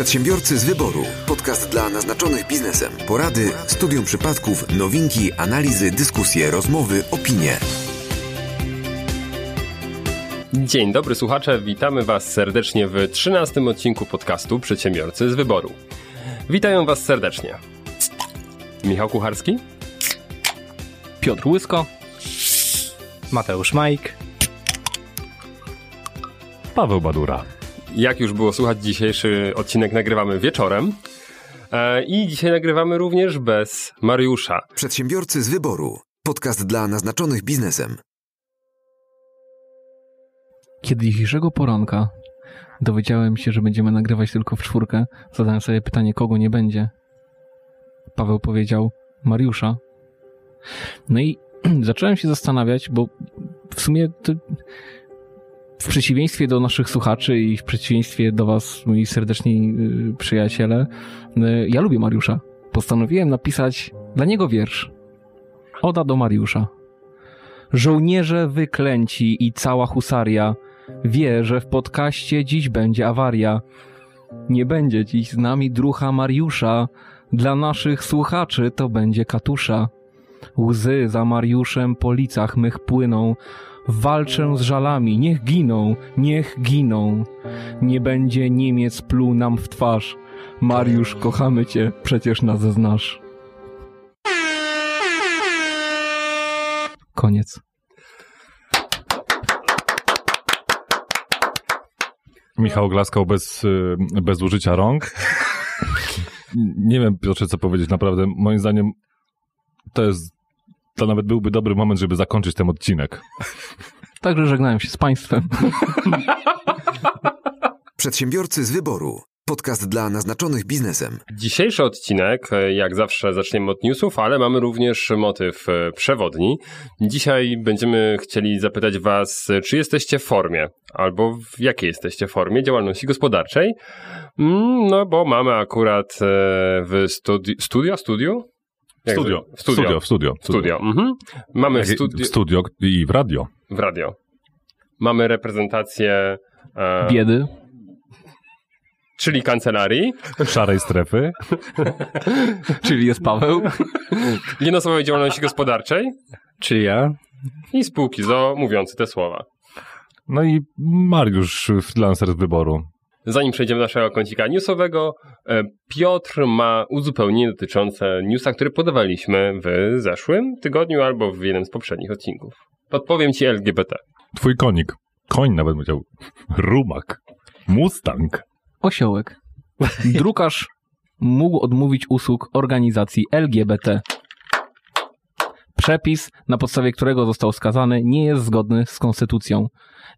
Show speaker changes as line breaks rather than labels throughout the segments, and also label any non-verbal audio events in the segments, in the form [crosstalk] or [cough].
Przedsiębiorcy z wyboru. Podcast dla naznaczonych biznesem. Porady, studium przypadków, nowinki, analizy, dyskusje, rozmowy, opinie.
Dzień dobry słuchacze, witamy Was serdecznie w 13 odcinku podcastu Przedsiębiorcy z wyboru. Witają Was serdecznie. Michał Kucharski,
Piotr Łysko,
Mateusz Majk.
Paweł Badura.
Jak już było słuchać, dzisiejszy odcinek nagrywamy wieczorem. E, I dzisiaj nagrywamy również bez Mariusza.
Przedsiębiorcy z wyboru. Podcast dla naznaczonych biznesem.
Kiedy dzisiejszego poranka dowiedziałem się, że będziemy nagrywać tylko w czwórkę, zadałem sobie pytanie, kogo nie będzie. Paweł powiedział Mariusza. No i [clears throat] zacząłem się zastanawiać, bo w sumie to w przeciwieństwie do naszych słuchaczy i w przeciwieństwie do was, moi serdeczni y, przyjaciele, y, ja lubię Mariusza. Postanowiłem napisać dla niego wiersz. Oda do Mariusza. Żołnierze wyklęci i cała husaria wie, że w podcaście dziś będzie awaria. Nie będzie dziś z nami drucha Mariusza. Dla naszych słuchaczy to będzie katusza. Łzy za Mariuszem po licach mych płyną. Walczę z żalami, niech giną, niech giną. Nie będzie Niemiec pluł nam w twarz. Mariusz, kochamy cię, przecież nas znasz. Koniec.
Michał glaskał bez, y, bez użycia rąk. Nie wiem, Piotrze, co powiedzieć. Naprawdę, moim zdaniem to jest, to nawet byłby dobry moment, żeby zakończyć ten odcinek.
Także żegnałem się z Państwem.
Przedsiębiorcy z wyboru. Podcast dla naznaczonych biznesem.
Dzisiejszy odcinek, e, jak zawsze, zaczniemy od newsów, ale mamy również motyw e, przewodni. Dzisiaj będziemy chcieli zapytać Was, czy jesteście w formie, albo w jakiej jesteście formie działalności gospodarczej. Mm, No, bo mamy akurat e, w studi- studio, studio? Jak
Studio,
w studio.
studio, w studio.
W studio. Mhm. Mamy w studio,
W studio i w radio.
w radio. Mamy reprezentację, e,
Biedy.
czyli kancelarii,
Szarej strefy. [laughs]
Czyli jest Paweł.
jednoosobowej działalności gospodarczej
Czy ja?
i spółki ZO mówiący te słowa.
No i Mariusz, freelancer z wyboru.
Zanim przejdziemy do naszego kącika newsowego, e, Piotr ma uzupełnienie dotyczące newsa, który podawaliśmy w zeszłym tygodniu albo w jednym z poprzednich odcinków. Podpowiem ci LGBT.
Twój konik. Koń nawet powiedział. Rumak. Mustang.
Osiołek. Drukarz mógł odmówić usług organizacji LGBT. Przepis, na podstawie którego został skazany, nie jest zgodny z konstytucją.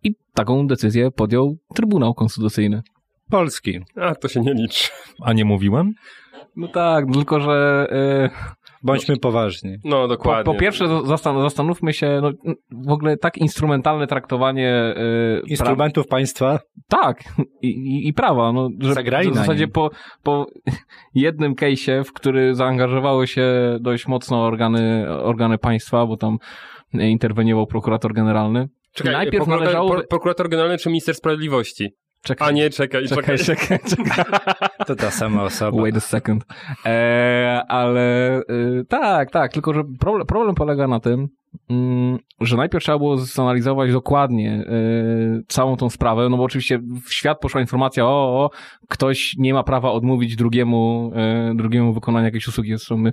I taką decyzję podjął Trybunał Konstytucyjny.
Polski.
A, to się nie liczy.
A nie mówiłem?
No tak, tylko że e,
Bądźmy poważni.
No,
po,
dokładnie.
po pierwsze zastan- zastanówmy się, no, w ogóle tak instrumentalne traktowanie pra-
Instrumentów państwa.
Tak, i, i, i prawa. No, że
Zagrali
w zasadzie po, po jednym case'ie, w który zaangażowały się dość mocno organy, organy państwa, bo tam interweniował prokurator generalny.
Czekaj,
najpierw
prokurator,
należałoby-
pro- prokurator generalny czy minister sprawiedliwości?
Czekaj,
A nie, czekaj,
czekaj,
czekaj.
czekaj. [laughs]
To ta sama osoba.
Wait a second. E, ale y, tak, tak, tylko że problem, problem polega na tym, mm, że najpierw trzeba było zanalizować dokładnie y, całą tą sprawę, no bo oczywiście w świat poszła informacja, o, o ktoś nie ma prawa odmówić drugiemu, y, drugiemu wykonania jakiejś usługi. Zresztą my,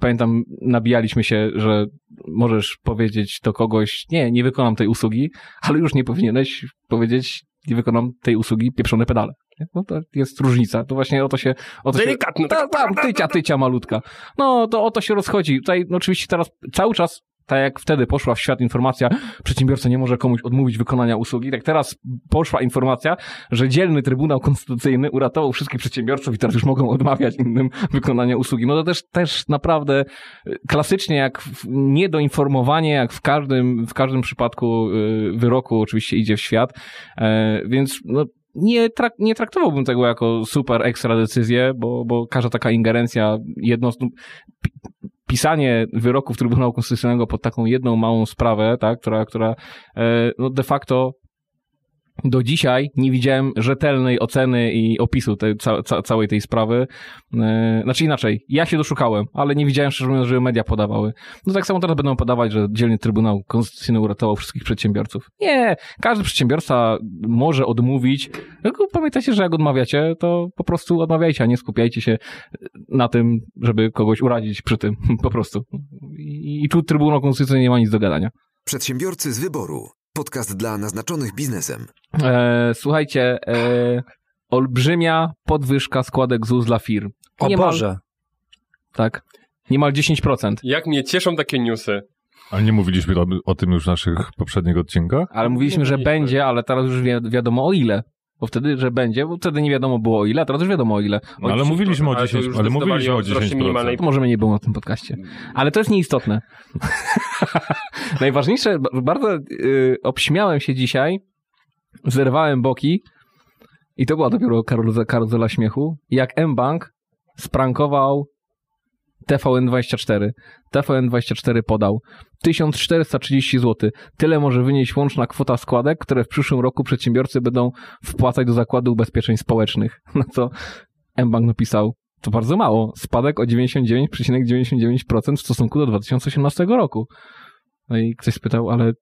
pamiętam, nabijaliśmy się, że możesz powiedzieć do kogoś, nie, nie wykonam tej usługi, ale już nie powinieneś powiedzieć, nie wykonam tej usługi pieprzone pedale. No to jest różnica. To właśnie o to się... O to się
Delikatne,
ta,
tak.
tam, tycia, tycia malutka. No, to o to się rozchodzi. Tutaj no, oczywiście teraz cały czas, tak jak wtedy poszła w świat informacja, przedsiębiorca nie może komuś odmówić wykonania usługi, tak teraz poszła informacja, że dzielny Trybunał Konstytucyjny uratował wszystkich przedsiębiorców i teraz już mogą odmawiać innym wykonania usługi. No to też, też naprawdę y, klasycznie jak niedoinformowanie, jak w każdym, w każdym przypadku y, wyroku oczywiście idzie w świat, e, więc no, nie, trak- nie traktowałbym tego jako super ekstra decyzję, bo, bo każda taka ingerencja jedno, pi- pisanie wyroków Trybunału Konstytucyjnego pod taką jedną małą sprawę, tak, która, która e, no de facto do dzisiaj nie widziałem rzetelnej oceny i opisu tej, ca, ca, całej tej sprawy. Yy, znaczy inaczej, ja się doszukałem, ale nie widziałem szczerze mówiąc, żeby media podawały. No tak samo teraz będą podawać, że dzielny Trybunał Konstytucyjny uratował wszystkich przedsiębiorców. Nie, każdy przedsiębiorca może odmówić. Tylko pamiętajcie, że jak odmawiacie, to po prostu odmawiajcie, a nie skupiajcie się na tym, żeby kogoś urazić przy tym, [laughs] po prostu. I, i tu Trybunał Konstytucyjny nie ma nic do gadania.
Przedsiębiorcy z wyboru. Podcast dla naznaczonych biznesem.
E, słuchajcie, e, olbrzymia podwyżka składek ZUS dla firm.
O
Niemal-
Boże.
Tak. Niemal 10%.
Jak mnie cieszą takie newsy.
Ale nie mówiliśmy o, o tym już w naszych poprzednich odcinkach?
Ale mówiliśmy, że będzie, ale teraz już wi wiadomo o ile. Bo wtedy, że będzie, bo wtedy nie wiadomo było o ile, a teraz już wiadomo o ile. O
No, ale
10%.
mówiliśmy o
Ale to
10,
już
ale
zdecydowali
mówiliśmy
o
o
wzroście
10%.
minimalnej
To może mnie nie było na tym podcaście. Ale to jest nieistotne. [laughs] Najważniejsze, bardzo y, obśmiałem się dzisiaj, zerwałem boki i to była dopiero karuzela, karuzela śmiechu, jak M-Bank sprankował TVN24. TVN24 podał 1430 zł. Tyle może wynieść łączna kwota składek, które w przyszłym roku przedsiębiorcy będą wpłacać do Zakładu Ubezpieczeń Społecznych. [laughs] Na co M-Bank napisał, to bardzo mało. Spadek o 99,99% w stosunku do 2018 roku. No i ktoś spytał, ale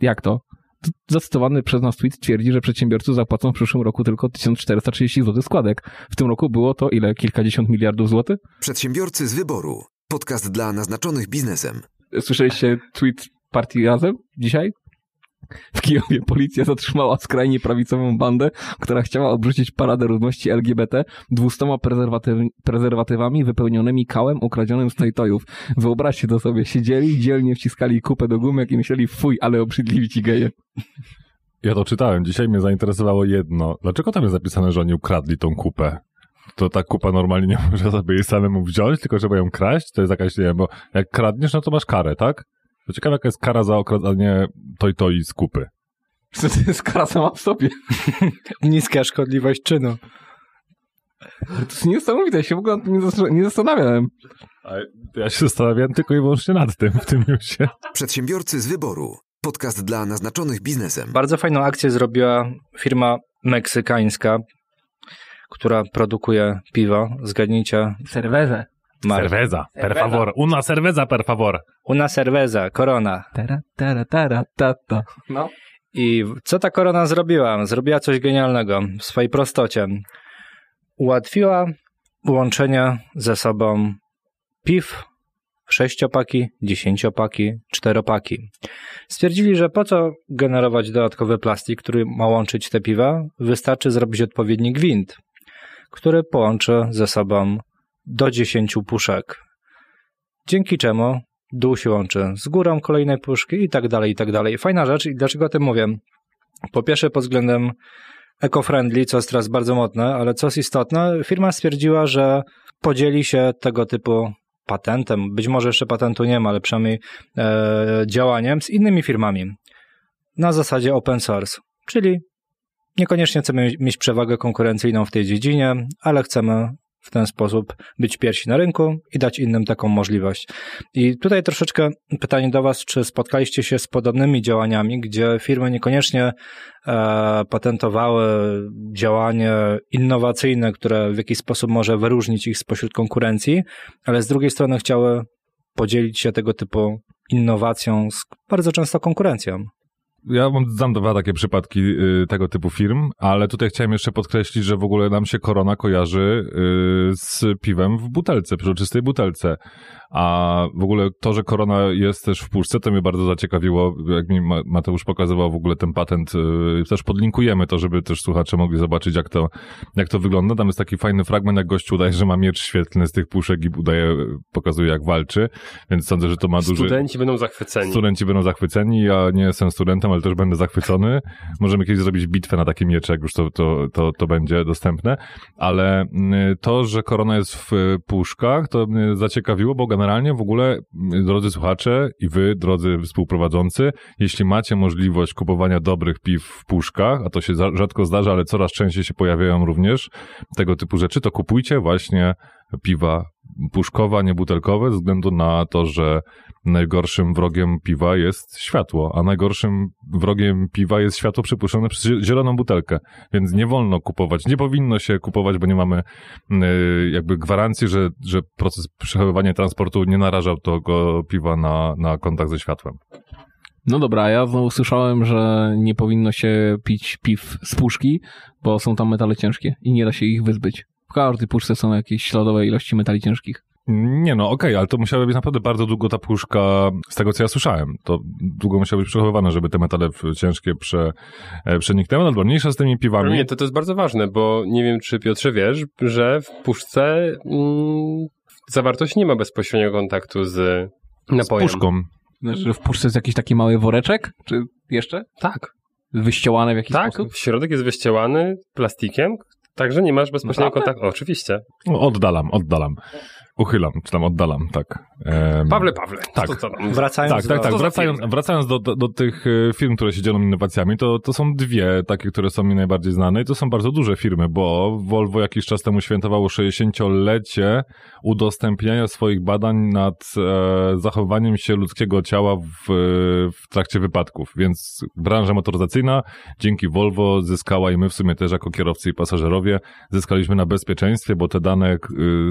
jak to? To Zacytowany przez nas tweet twierdzi, że przedsiębiorcy zapłacą w przyszłym roku tylko 1430 zł składek. W tym roku było to ile? Kilkadziesiąt miliardów złotych?
Przedsiębiorcy z wyboru. Podcast dla naznaczonych biznesem.
Słyszeliście tweet partii Razem dzisiaj? W Kijowie policja zatrzymała skrajnie prawicową bandę, która chciała obrzucić paradę równości LGBT dwustoma prezerwatyw- prezerwatywami wypełnionymi kałem ukradzionym z tojtojów. Wyobraźcie to sobie, siedzieli, dzielnie wciskali kupę do gumek i myśleli, fuj, ale obrzydliwi ci geje.
Ja to czytałem. Dzisiaj mnie zainteresowało jedno. Dlaczego tam jest zapisane, że oni ukradli tą kupę? To ta kupa normalnie nie [laughs] może sobie jej samemu wziąć, tylko trzeba ją kraść? To jest jakaś, nie wiem, bo jak kradniesz, no to masz karę, tak? To ciekawe, jaka jest kara za okradanie toj toj z kupy.
To jest kara sama w sobie. [laughs]
Niska szkodliwość czynu.
To jest niesamowite, ja się w ogóle nie zastan- nie zastanawiałem.
Ale ja się zastanawiałem tylko i wyłącznie nad tym w tym newsie.
Przedsiębiorcy z wyboru. Podcast dla naznaczonych biznesem.
Bardzo fajną akcję zrobiła firma meksykańska, która produkuje piwo. Zgadnijcie.
Cerwezę.
Cerveza, per favor. Una cerveza, per favor.
Una cerveza, korona.
Tara, tara, tara, tata. No.
I co ta korona zrobiła? Zrobiła coś genialnego w swojej prostocie. Ułatwiła łączenie ze sobą piw, sześciopaki, dziesięciopaki, czteropaki. Stwierdzili, że po co generować dodatkowy plastik, który ma łączyć te piwa? Wystarczy zrobić odpowiedni gwint, który połączy ze sobą do 10 puszek. Dzięki czemu dół się łączy z górą kolejnej puszki i tak dalej, i tak dalej. Fajna rzecz i dlaczego o tym mówię? Po pierwsze pod względem eco-friendly, co jest teraz bardzo modne, ale co jest istotne, firma stwierdziła, że podzieli się tego typu patentem, być może jeszcze patentu nie ma, ale przynajmniej e, działaniem z innymi firmami na zasadzie open source, czyli niekoniecznie chcemy mieć przewagę konkurencyjną w tej dziedzinie, ale chcemy w ten sposób być pierwsi na rynku i dać innym taką możliwość. I tutaj troszeczkę pytanie do Was, czy spotkaliście się z podobnymi działaniami, gdzie firmy niekoniecznie e, patentowały działanie innowacyjne, które w jakiś sposób może wyróżnić ich spośród konkurencji, ale z drugiej strony chciały podzielić się tego typu innowacją z bardzo często konkurencją.
Ja mam, znam dwa takie przypadki y, tego typu firm, ale tutaj chciałem jeszcze podkreślić, że w ogóle nam się korona kojarzy y, z piwem w butelce, przejrzystej butelce. A w ogóle to, że korona jest też w puszce, to mnie bardzo zaciekawiło. Jak mi Ma- Mateusz pokazywał w ogóle ten patent, y, też podlinkujemy to, żeby też słuchacze mogli zobaczyć, jak to, jak to wygląda. Tam jest taki fajny fragment, jak gościu udaje, że ma miecz świetlny z tych puszek i udaje, pokazuje, jak walczy. Więc sądzę, że to ma duży...
Studenci będą zachwyceni.
Studenci będą zachwyceni, ja nie jestem studentem, ale też będę zachwycony. Możemy kiedyś zrobić bitwę na takie miecze, jak już to, to, to, to będzie dostępne. Ale mm, to, że korona jest w puszkach, to mnie zaciekawiło, bo generalnie w ogóle, y, drodzy słuchacze i wy, drodzy współprowadzący, jeśli macie możliwość kupowania dobrych piw w puszkach, a to się za- rzadko zdarza, ale coraz częściej się pojawiają również tego typu rzeczy, to kupujcie właśnie piwa puszkowe, a nie butelkowe, ze względu na to, że najgorszym wrogiem piwa jest światło, a najgorszym wrogiem piwa jest światło przypuszczone przez zie- zieloną butelkę. Więc nie wolno kupować, nie powinno się kupować, bo nie mamy y, jakby gwarancji, że, że proces przechowywania transportu nie narażał tego piwa na, na kontakt ze światłem.
No dobra, ja znowu słyszałem, że nie powinno się pić piw z puszki, bo są tam metale ciężkie i nie da się ich wyzbyć. W każdej puszce są jakieś śladowe ilości metali ciężkich.
Nie no, okej, ale to musiała być naprawdę bardzo długo ta puszka, z tego co ja słyszałem, to długo musiało być przechowywane, żeby te metale ciężkie prze, e, przeniknęły. Dobra, mniejsza z tymi piwami.
Nie, to, to jest bardzo ważne, bo nie wiem, czy Piotrze wiesz, że w puszce mm, zawartość nie ma bezpośredniego kontaktu z
z
napojem.
puszką.
Znaczy, że w puszce jest jakiś taki mały woreczek? Czy jeszcze?
Tak,
Wyściołane w jakiś
tak.
sposób?
Środek jest wyścielany plastikiem, także nie masz bezpośredniego kontaktu. Oczywiście.
No, Oddalam, oddalam. Uchylam, czy tam oddalam, tak.
Pawle, Pawle.
Tak.
Tam?
Wracając
Tak, tak,
do...
tak.
Za
Wracając, wracając do, do, do tych e, firm, które się dzielą innowacjami, to, to są dwie takie, które są mi najbardziej znane i to są bardzo duże firmy, bo Volvo jakiś czas temu świętowało 60-lecie udostępniania swoich badań nad e, zachowaniem się ludzkiego ciała w, w trakcie wypadków. Więc branża motoryzacyjna dzięki Volvo zyskała i my w sumie też jako kierowcy i pasażerowie zyskaliśmy na bezpieczeństwie, bo te dane y,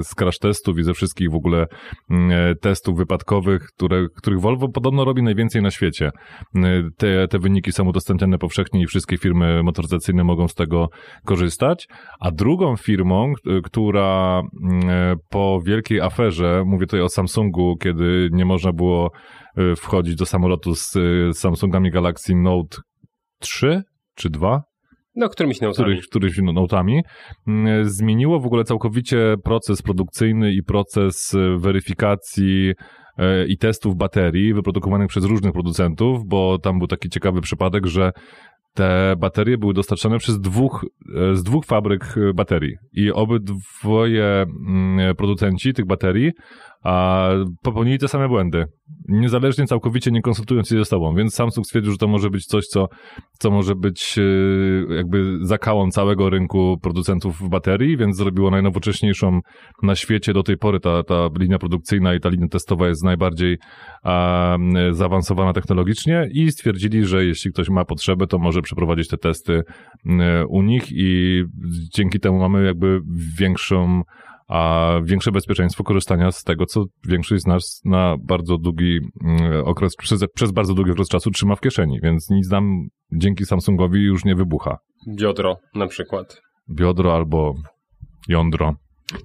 z crash testów i ze wszystkich w ogóle mm, e, testów wypadkowych, które, których Volvo podobno robi najwięcej na świecie. Y, Te, te wyniki są udostępniane powszechnie i wszystkie firmy motoryzacyjne mogą z tego korzystać. A drugą firmą, która mm, e, po wielkiej aferze, mówię tutaj o Samsungu, kiedy nie można było y, wchodzić do samolotu z Samsungami Galaxy Note 3 czy 2,
No, którymiś nautami.
których, któryś notami, mm, zmieniło w ogóle całkowicie proces produkcyjny i proces e, weryfikacji e, i testów baterii wyprodukowanych przez różnych producentów, bo tam był taki ciekawy przypadek, że te baterie były dostarczane przez dwóch, e, z dwóch fabryk baterii i obydwoje mm, producenci tych baterii a popełnili te same błędy. Niezależnie, całkowicie nie konsultując się ze sobą. Więc Samsung stwierdził, że to może być coś, co, co może być e, jakby zakałą całego rynku producentów baterii, więc zrobiło najnowocześniejszą na świecie do tej pory. Ta, ta linia produkcyjna i ta linia testowa jest najbardziej a, zaawansowana technologicznie i stwierdzili, że jeśli ktoś ma potrzebę, to może przeprowadzić te testy m, u nich i dzięki temu mamy jakby większą a większe bezpieczeństwo korzystania z tego, co większość z nas na bardzo długi mm, okres, przez, przez bardzo długi okres czasu trzyma w kieszeni, więc nic nam dzięki Samsungowi już nie wybucha.
Biodro na przykład.
Biodro albo jądro.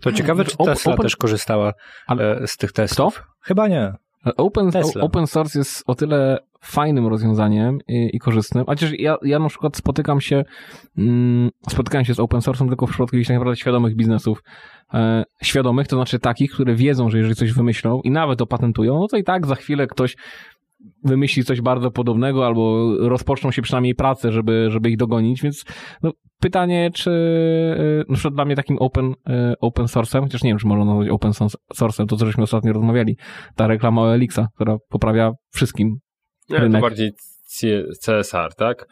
To ciekawe, czy Tesla
Open-
też korzystała
Ale-
e, z tych testów. Chyba nie.
Open,
Tesla.
o- open source jest o tyle fajnym rozwiązaniem i, i korzystnym, chociaż ja, ja na przykład spotykam się mm, spotykałem się z open source'em tylko w przypadku jakichś tak naprawdę świadomych biznesów. E, świadomych, to znaczy takich, które wiedzą, że jeżeli coś wymyślą i nawet opatentują, no to i tak za chwilę ktoś wymyśli coś bardzo podobnego albo rozpoczną się przynajmniej prace, żeby, żeby ich dogonić, więc no, pytanie, czy e, na przykład dla mnie takim open, e, open source'em, chociaż nie wiem, czy można nazwać open source'em, to co żeśmy ostatnio rozmawiali, ta reklama OLX-a, która poprawia wszystkim.
Nie, to
Rynek.
bardziej CSR, tak?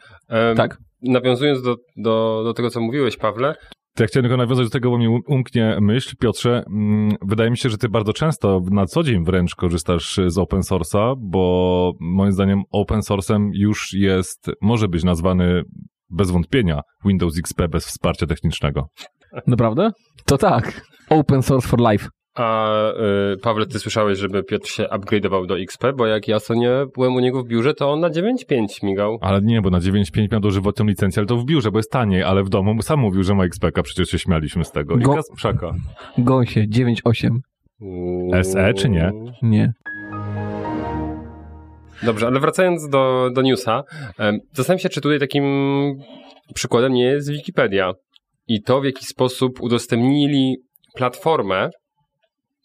Tak.
Nawiązując do, do, do tego, co mówiłeś, Pawle,
To ja chciałem tylko nawiązać do tego, bo mi um- umknie myśl. Piotrze, mm, wydaje mi się, że ty bardzo często, na co dzień wręcz korzystasz z open source'a, bo moim zdaniem open source'em już jest, może być nazwany bez wątpienia Windows XP bez wsparcia technicznego.
Naprawdę? To tak. Open source for life.
A y, Pawle, ty słyszałeś, żeby Piotr się upgrade'ował do XP, bo jak ja ostatnio byłem u niego w biurze, to on na 9.5 migał.
Ale nie, bo na 9.5 miał dożywotną licencję, ale to w biurze, bo jest taniej, ale w domu sam mówił, że ma XP, przecież się śmialiśmy z tego. I
Go-
Kasprzaka.
Gąsie 9.8.
SE czy nie?
Nie.
Dobrze, ale wracając do, do newsa, em, zastanawiam się, czy tutaj takim przykładem nie jest Wikipedia i to, w jaki sposób udostępnili platformę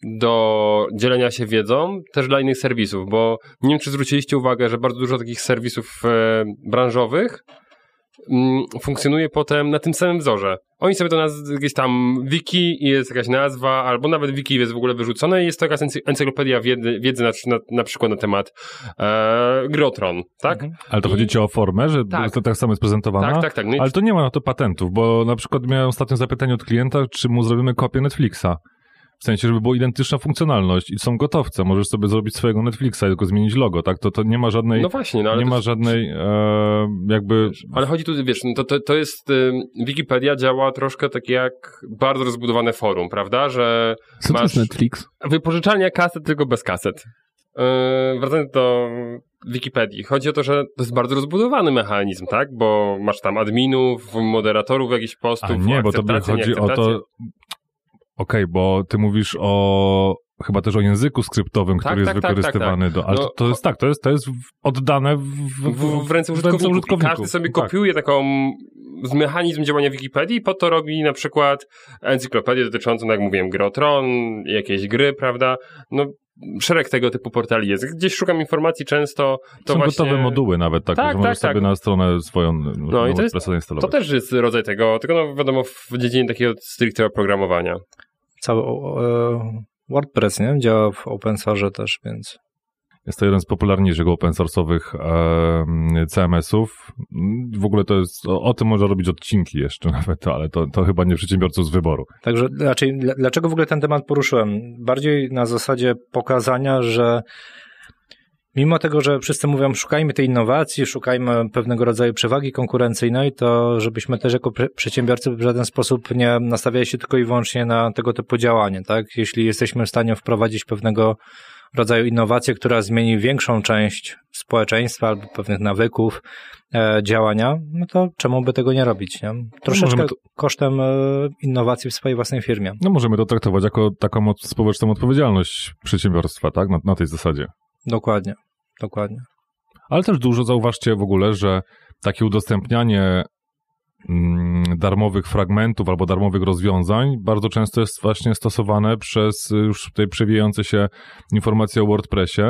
do dzielenia się wiedzą też dla innych serwisów, bo nie wiem, czy zwróciliście uwagę, że bardzo dużo takich serwisów e, branżowych mm, funkcjonuje potem na tym samym wzorze. Oni sobie to naz- jakieś tam wiki i jest jakaś nazwa, albo nawet wiki jest w ogóle wyrzucone i jest to jakaś ency- encyklopedia wiedzy, wiedzy na, na, na przykład na temat e, Grotron, tak?
Ale to
I-
chodzi ci o formę, że
Tak.
to tak samo jest prezentowana?
Tak, tak, tak. No i
Ale to nie ma na to patentów, bo na przykład miałem ostatnio zapytanie od klienta, czy mu zrobimy kopię Netflixa. W sensie, żeby była identyczna funkcjonalność i są gotowce. Możesz sobie zrobić swojego Netflixa i tylko zmienić logo, tak? To, to nie ma żadnej,
No właśnie, no ale
nie
to
ma
jest-
żadnej e, jakby...
Ale chodzi tu, wiesz, no to, to, to jest, ym, Wikipedia działa troszkę tak jak bardzo rozbudowane forum, prawda, że
Co to
masz
jest Netflix?
wypożyczalnia kaset, tylko bez kaset. Yy, wracając do Wikipedii, chodzi o to, że to jest bardzo rozbudowany mechanizm, tak, bo masz tam adminów, moderatorów jakichś postów,
A nie, bo tobie
akceptację,
chodzi o to... Okej, bo ty mówisz o... Chyba też o języku skryptowym,
Tak,
który jest
tak, tak,
wykorzystywany do... Ale
No,
to, jest tak, to jest, to jest w- oddane w,
w, w ręce użytkowników. I każdy sobie
Tak.
kopiuje taką mechanizm działania Wikipedii po to robi na przykład encyklopedię dotyczącą, no jak mówiłem, gry o Tron, jakieś gry, prawda? No, szereg tego typu portali jest. Gdzieś szukam informacji często, to
Są
właśnie...
gotowe moduły nawet takie,
Tak,
że możesz
tak, tak.
sobie na stronę swoją
No i to jest-. To też jest rodzaj tego, tylko no wiadomo w dziedzinie takiego stricte oprogramowania.
Cały e, WordPress, nie? Działa w open source też, więc
Jest to jeden z popularniejszych open source'owych e, CMS-ów. W ogóle to jest, o, o tym można robić odcinki jeszcze [laughs] nawet, ale to, to chyba nie przedsiębiorców z wyboru.
Także raczej, dla- dlaczego w ogóle ten temat poruszyłem? Bardziej na zasadzie pokazania, że mimo tego, że wszyscy mówią, szukajmy tej innowacji, szukajmy pewnego rodzaju przewagi konkurencyjnej, to żebyśmy też jako przedsiębiorcy w żaden sposób nie nastawiali się tylko i wyłącznie na tego typu działanie. Tak? Jeśli jesteśmy w stanie wprowadzić pewnego rodzaju innowację, która zmieni większą część społeczeństwa albo pewnych nawyków e, działania, no to czemu by tego nie robić? Nie? Troszeczkę
możemy to-
kosztem e, innowacji w swojej własnej firmie.
No możemy to traktować jako taką od- społeczną odpowiedzialność przedsiębiorstwa, tak? Na, na tej zasadzie.
Dokładnie, dokładnie.
Ale też dużo zauważcie w ogóle, że takie udostępnianie mm, darmowych fragmentów albo darmowych rozwiązań bardzo często jest właśnie stosowane przez y, już tutaj przewijające się informacje o WordPressie,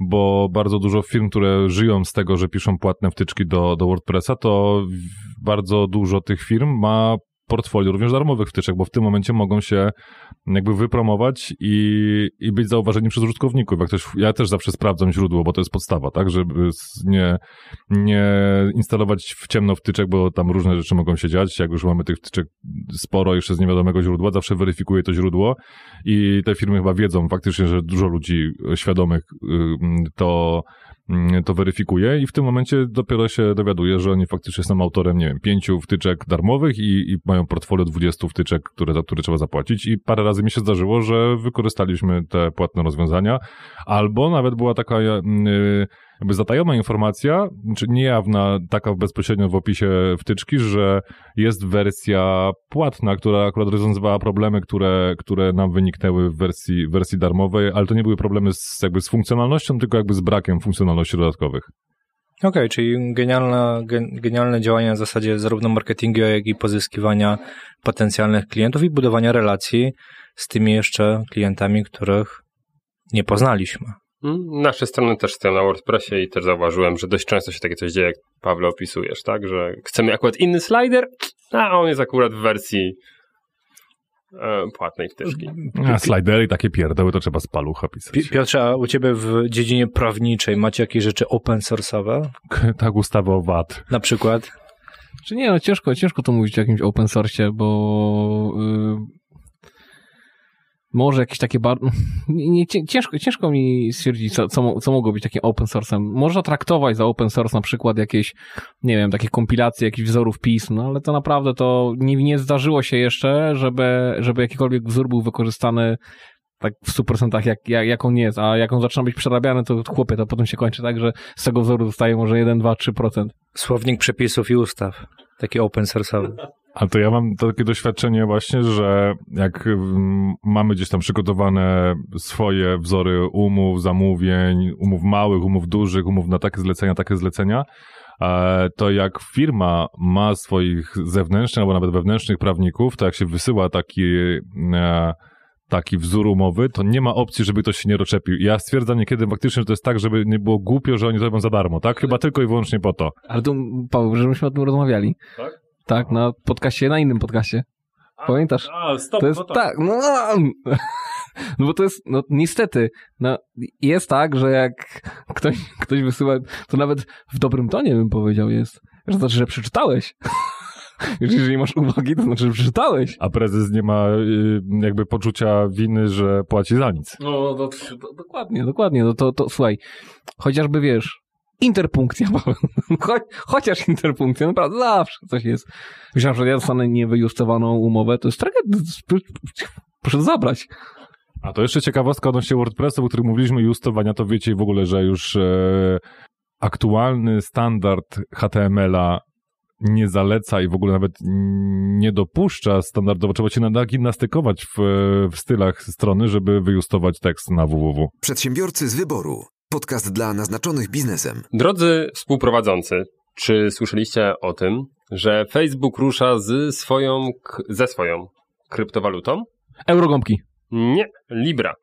bo bardzo dużo firm, które żyją z tego, że piszą płatne wtyczki do, do WordPressa, to bardzo dużo tych firm ma portfolio również darmowych wtyczek, bo w tym momencie mogą się jakby wypromować i, i być zauważeni przez użytkowników. Jak ktoś, ja też zawsze sprawdzam źródło, bo to jest podstawa, tak, żeby nie, nie instalować w ciemno wtyczek, bo tam różne rzeczy mogą się dziać. Jak już mamy tych wtyczek sporo jeszcze z niewiadomego źródła, zawsze weryfikuję to źródło i te firmy chyba wiedzą faktycznie, że dużo ludzi świadomych ym, to ym, to weryfikuje i w tym momencie dopiero się dowiaduje, że oni faktycznie są autorem, nie wiem, pięciu wtyczek darmowych i, i mają portfolio 20 wtyczek, które, za które trzeba zapłacić. I parę razy mi się zdarzyło, że wykorzystaliśmy te płatne rozwiązania, albo nawet była taka yy, jakby zatajona informacja, czy niejawna, taka bezpośrednio w opisie wtyczki, że jest wersja płatna, która akurat rozwiązywała problemy, które, które nam wyniknęły w wersji, wersji darmowej, ale to nie były problemy z, jakby z funkcjonalnością, tylko jakby z brakiem funkcjonalności dodatkowych.
Okej, czyli genialne, gen, genialne działanie na zasadzie zarówno marketingu, jak i pozyskiwania potencjalnych klientów i budowania relacji z tymi jeszcze klientami, których nie poznaliśmy.
Nasze strony też stoją na WordPressie i też zauważyłem, że dość często się takie coś dzieje, jak Pawle opisujesz, tak? Że chcemy akurat inny slider, a on jest akurat w wersji e, płatnej wtyczki.
A slidery i takie pierdoły to trzeba z palucha pisać.
Pi- Piotrze, a u ciebie w dziedzinie prawniczej macie jakieś rzeczy open source'owe? [laughs]
tak ustawa o VAT.
Na przykład?
Czy nie, no ciężko, ciężko to mówić o jakimś open source, bo y, może jakieś takie bar... [laughs] nie, nie, cię- ciężko, ciężko mi stwierdzić, co, co, co mogło być takim open source'em. Można traktować za open source na przykład jakieś, nie wiem, takie kompilacje jakichś wzorów pism, no ale to naprawdę to nie, nie zdarzyło się jeszcze, żeby, żeby jakikolwiek wzór był wykorzystany tak w 100% jak, jak, jak on jest, a jak on zaczyna być przerabiany, to chłopie, to potem się kończy tak, że z tego wzoru zostaje może 1, 2, 3%.
Słownik przepisów i ustaw. Taki open source'owy.
A to ja mam takie doświadczenie właśnie, że jak mm, mamy gdzieś tam przygotowane swoje wzory umów, zamówień, umów małych, umów dużych, umów na takie zlecenia, takie zlecenia, e, to jak firma ma swoich zewnętrznych albo nawet wewnętrznych prawników, to jak się wysyła taki, e, taki wzór umowy, to nie ma opcji, żeby ktoś się nie doczepił. Ja stwierdzam niekiedy faktycznie, że to jest tak, żeby nie było głupio, że oni to robią za darmo, tak? Chyba tylko i wyłącznie po to.
Ale to, Paweł, że myśmy o tym rozmawiali.
Tak?
Tak, na podcaście, na innym podcaście. Pamiętasz?
A, stop,
To jest tak, no, [laughs] no bo to jest, no niestety, no jest tak, że jak ktoś, ktoś wysyła, to nawet w dobrym tonie bym powiedział jest, że znaczy, że przeczytałeś. [laughs] Jeżeli masz uwagi, to znaczy, że przeczytałeś.
A prezes nie ma y, jakby poczucia winy, że płaci za nic.
No, to, to, dokładnie, dokładnie. No to, to słuchaj, chociażby wiesz, interpunkcja, [laughs] Paweł. Cho, chociaż interpunkcja, naprawdę zawsze coś jest. Myślałem, że ja dostanę niewyjustowaną umowę, to jest tragedia. Proszę zabrać.
A to jeszcze ciekawostka odnośnie WordPressa, o którym mówiliśmy, justowania, to wiecie w ogóle, że już e, aktualny standard HTML-a nie zaleca i w ogóle nawet nie dopuszcza standardowo. Trzeba się nagimnastykować w, w stylach strony, żeby wyjustować tekst na www.
Przedsiębiorcy z wyboru. Podcast dla naznaczonych biznesem.
Drodzy współprowadzący, czy słyszeliście o tym, że Facebook rusza z swoją, ze swoją kryptowalutą?
Eurogąbki.
Nie, Libra.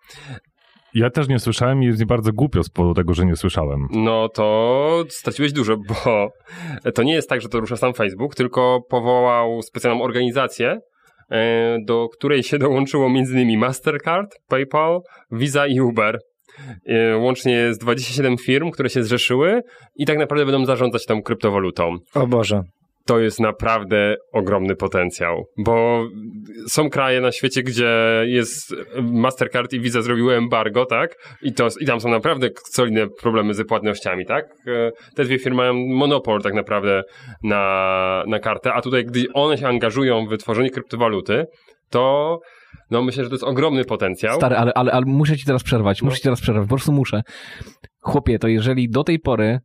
Ja też nie słyszałem i jest mi bardzo głupio z powodu tego, że nie słyszałem.
No to straciłeś dużo, bo to nie jest tak, że to rusza sam Facebook, tylko powołał specjalną organizację, e, do której się dołączyło m.in. Mastercard, PayPal, Visa i Uber. E, Łącznie jest 27 firm, które się zrzeszyły i tak naprawdę będą zarządzać tą kryptowalutą.
O Boże.
To jest naprawdę ogromny potencjał, bo są kraje na świecie, gdzie jest Mastercard i Visa zrobiły embargo, tak? I, to, I tam są naprawdę solidne problemy z płatnościami, tak? E, Te dwie firmy mają monopol tak naprawdę na, na kartę, a tutaj, gdy one się angażują w wytworzenie kryptowaluty, to no myślę, że to jest ogromny potencjał.
Stary, ale, ale, ale muszę ci teraz przerwać,
No.
muszę ci teraz przerwać, po prostu muszę. Chłopie, to jeżeli do tej pory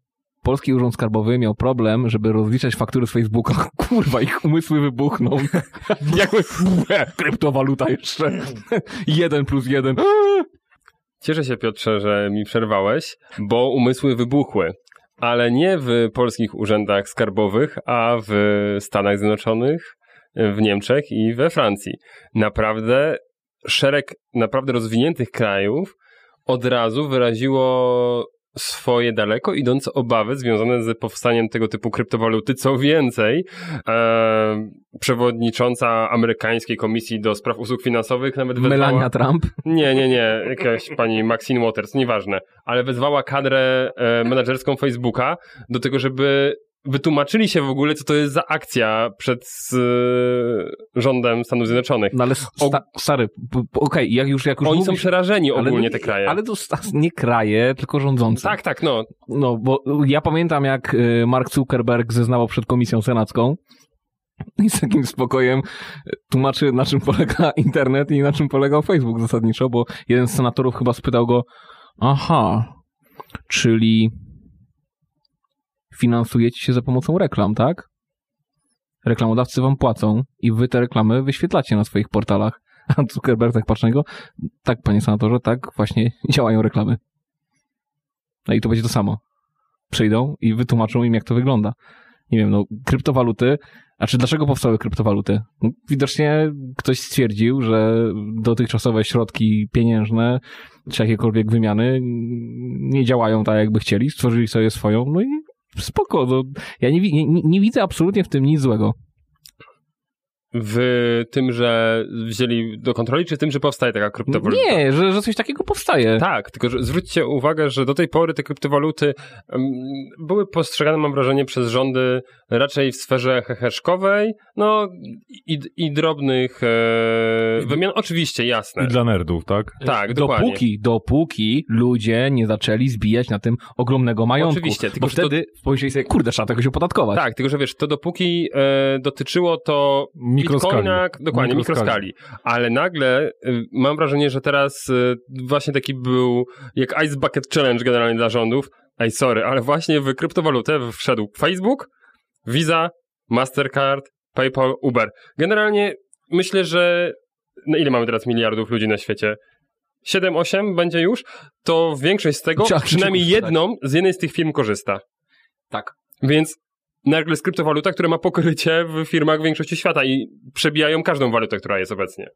Polski Urząd Skarbowy miał problem, żeby rozliczać faktury z Facebooka, [laughs] kurwa, ich umysły wybuchną. [laughs] Jakby, kryptowaluta jeszcze. [laughs] jeden plus jeden.
Cieszę się, Piotrze, że mi przerwałeś, bo umysły wybuchły. Ale nie w polskich urzędach skarbowych, a w Stanach Zjednoczonych, w Niemczech i we Francji. Naprawdę szereg naprawdę rozwiniętych krajów od razu wyraziło swoje daleko idące obawy związane z powstaniem tego typu kryptowaluty. Co więcej, e, przewodnicząca amerykańskiej komisji do spraw usług finansowych nawet wezwała...
Melania Trump.
Nie, nie, nie, jakaś pani Maxine Waters, nieważne, ale wezwała kadrę e, menedżerską Facebooka do tego, żeby wytłumaczyli się w ogóle, co to jest za akcja przed e, rządem Stanów Zjednoczonych.
No ale sta, stary, okej, jak już, jak już
Oni są
mówisz,
przerażeni
ale
ogólnie
no-
te kraje.
Ale to nie kraje, tylko rządzące.
Tak, tak, no.
No, bo ja pamiętam, jak y, Mark Zuckerberg zeznawał przed komisją senacką i z takim spokojem tłumaczy, na czym polega [laughs] internet i na czym polegał Facebook zasadniczo, bo jeden z senatorów chyba spytał go, aha, czyli finansujecie się za pomocą reklam, tak? Reklamodawcy wam płacą i wy te reklamy wyświetlacie na swoich portalach. [laughs] A Zuckerberg tak patrzy niego, tak, panie senatorze, tak właśnie [laughs] działają reklamy. No i to będzie to samo. Przyjdą i wytłumaczą im, jak to wygląda. Nie wiem, no, kryptowaluty. A czy dlaczego powstały kryptowaluty? No, widocznie ktoś stwierdził, że dotychczasowe środki pieniężne, czy jakiekolwiek wymiany nie działają tak, jakby chcieli. Stworzyli sobie swoją, no i spoko. No, ja nie, nie- nie widzę absolutnie w tym nic złego.
W tym, że wzięli do kontroli, czy w tym, że powstaje taka kryptowaluta?
Nie, że, że coś takiego powstaje.
Tak, tylko że zwróćcie uwagę, że do tej pory te kryptowaluty em, były postrzegane, mam wrażenie, przez rządy raczej w sferze heheszkowej, no i, i drobnych e, wymian. Oczywiście, jasne.
I dla nerdów, tak?
Tak, dokładnie.
Dopóki, dopóki ludzie nie zaczęli zbijać na tym ogromnego majątku.
Oczywiście, tylko
bo
że to-
wtedy pomyśleli sobie, kurde, trzeba tego się opodatkować.
Tak, tylko że wiesz, to dopóki e, dotyczyło to. Bitcoina, dokładnie,
Mikroskali.
mikroskali. Ale nagle y, mam wrażenie, że teraz y, właśnie taki był jak Ice Bucket Challenge generalnie dla rządów. Ej, sorry, ale właśnie w kryptowalutę wszedł Facebook, Visa, Mastercard, PayPal, Uber. Generalnie myślę, że no ile mamy teraz miliardów ludzi na świecie? 7-8 będzie już, to większość z tego, przynajmniej jedną z jednej z tych firm korzysta.
Tak.
Więc nagle jest kryptowaluta, która ma pokrycie w firmach większości świata i przebijają każdą walutę, która jest obecnie.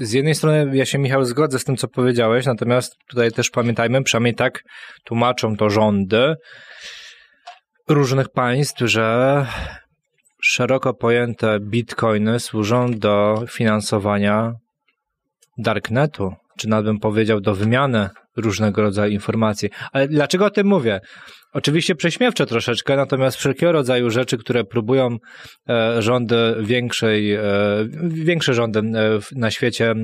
Z jednej strony ja się, Michał, zgodzę z tym, co powiedziałeś, natomiast tutaj też pamiętajmy, przynajmniej tak tłumaczą to rządy różnych państw, że szeroko pojęte bitcoiny służą do finansowania darknetu, czy nawet bym powiedział do wymiany różnego rodzaju informacji. Ale dlaczego o tym mówię? Oczywiście prześmiewcze troszeczkę, natomiast wszelkiego rodzaju rzeczy, które próbują e, rządy większej, e, większe rządy e, na świecie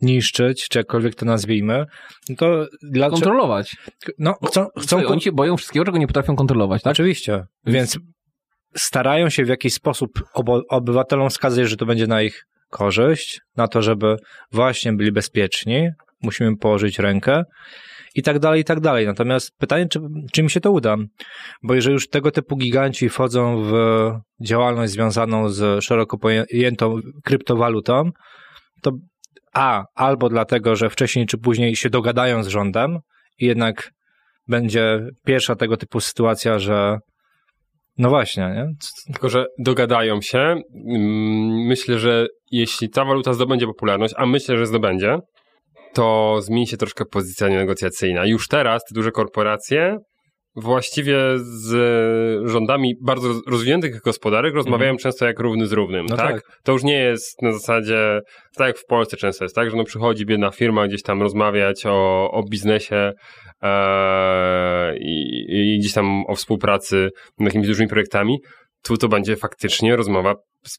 niszczyć, czy jakkolwiek to nazwijmy, no to dlaczego...
Kontrolować.
No, chcą, chcą
oni się boją wszystkiego, czego nie potrafią kontrolować, tak?
Oczywiście. Więc starają się w jakiś sposób obywatelom wskazać, że to będzie na ich korzyść, na to, żeby właśnie byli bezpieczni, musimy położyć rękę i tak dalej, i tak dalej. Natomiast pytanie, czy, czy mi się to uda? Bo jeżeli już tego typu giganci wchodzą w działalność związaną z szeroko pojętą kryptowalutą, to a, albo dlatego, że wcześniej czy później się dogadają z rządem i jednak będzie pierwsza tego typu sytuacja, że no właśnie, nie?
Tylko, że dogadają się. Mm, Myślę, że jeśli ta waluta zdobędzie popularność, a myślę, że zdobędzie, to zmieni się troszkę pozycja negocjacyjna. Już teraz te duże korporacje właściwie z rządami bardzo roz- rozwiniętych gospodarek rozmawiają często jak równy z równym,
No
tak?
tak.
To już nie jest na zasadzie, tak jak w Polsce często jest, tak? Że no przychodzi biedna firma gdzieś tam rozmawiać o, o biznesie e, i, i gdzieś tam o współpracy nad jakimiś dużymi projektami. Tu to będzie faktycznie rozmowa z,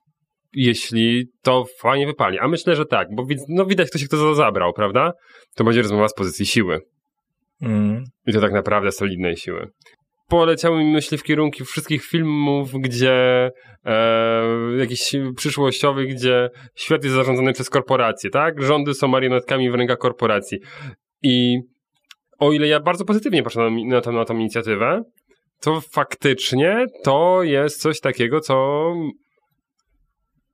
jeśli to fajnie wypali. A myślę, że tak, bo no widać, kto się kto za to zabrał, prawda? To będzie rozmowa z pozycji siły.
Mm.
I to tak naprawdę solidnej siły. Poleciały mi myśli w kierunku wszystkich filmów, gdzie e, jakichś przyszłościowych, gdzie świat jest zarządzany przez korporacje, tak? Rządy są marionetkami w rękach korporacji. I o ile ja bardzo pozytywnie patrzę na, na, tą, na tą inicjatywę, to faktycznie to jest coś takiego, co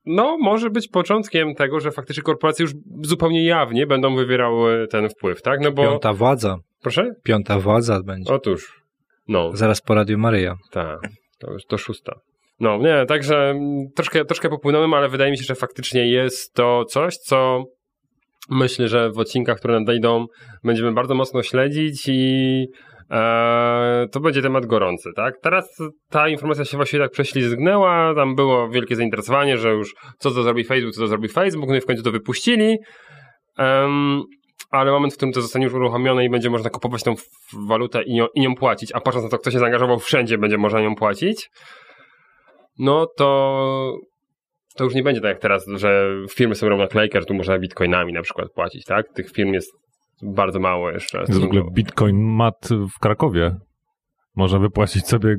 no, może być początkiem tego, że faktycznie korporacje już zupełnie jawnie będą wywierały ten wpływ, tak? No bo...
Piąta władza.
Proszę?
Piąta władza będzie.
Otóż, no,
Zaraz po Radiu Maryja.
tak, to już to szósta. No, nie, także mm, troszkę, troszkę popłynąłem, ale wydaje mi się, że faktycznie jest to coś, co myślę, że w odcinkach, które nadejdą, będziemy bardzo mocno śledzić i e, to będzie temat gorący, tak? Teraz ta informacja się właśnie tak prześlizgnęła, tam było wielkie zainteresowanie, że już co to zrobi Facebook, co to zrobi Facebook, no i w końcu to wypuścili. Em, ale moment, w którym to zostanie już uruchomione i będzie można kupować tą walutę i nią, i nią płacić, a patrząc na to, kto się zaangażował, wszędzie będzie można nią płacić, no to to już nie będzie tak jak teraz, że firmy są robią naklejkę, że tu można bitcoinami na przykład płacić, tak? Tych firm jest bardzo mało jeszcze.
Jest w ogóle Bitcoin mat w Krakowie. Można wypłacić sobie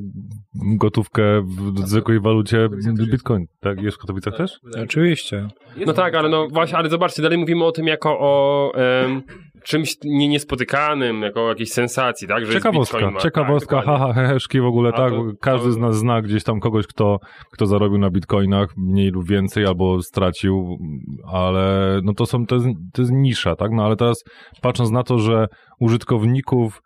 gotówkę w zwykłej walucie Bitcoin. Tak? Jest w Katowicach też?
Oczywiście.
No tak, ale no właśnie, ale zobaczcie, dalej mówimy o tym jako o em, czymś nie, niespotykanym, jako jakiejś sensacji, tak? Że
Ciekawostka,
Bitcoin ma-
ciekawostka,
tak,
haha, heheszki w ogóle,
A
tak.
to-
Każdy
to-
z nas zna gdzieś tam kogoś, kto, kto zarobił na bitcoinach mniej lub więcej, albo stracił, ale no to są, to jest, to jest nisza, tak? No ale teraz patrząc na to, że użytkowników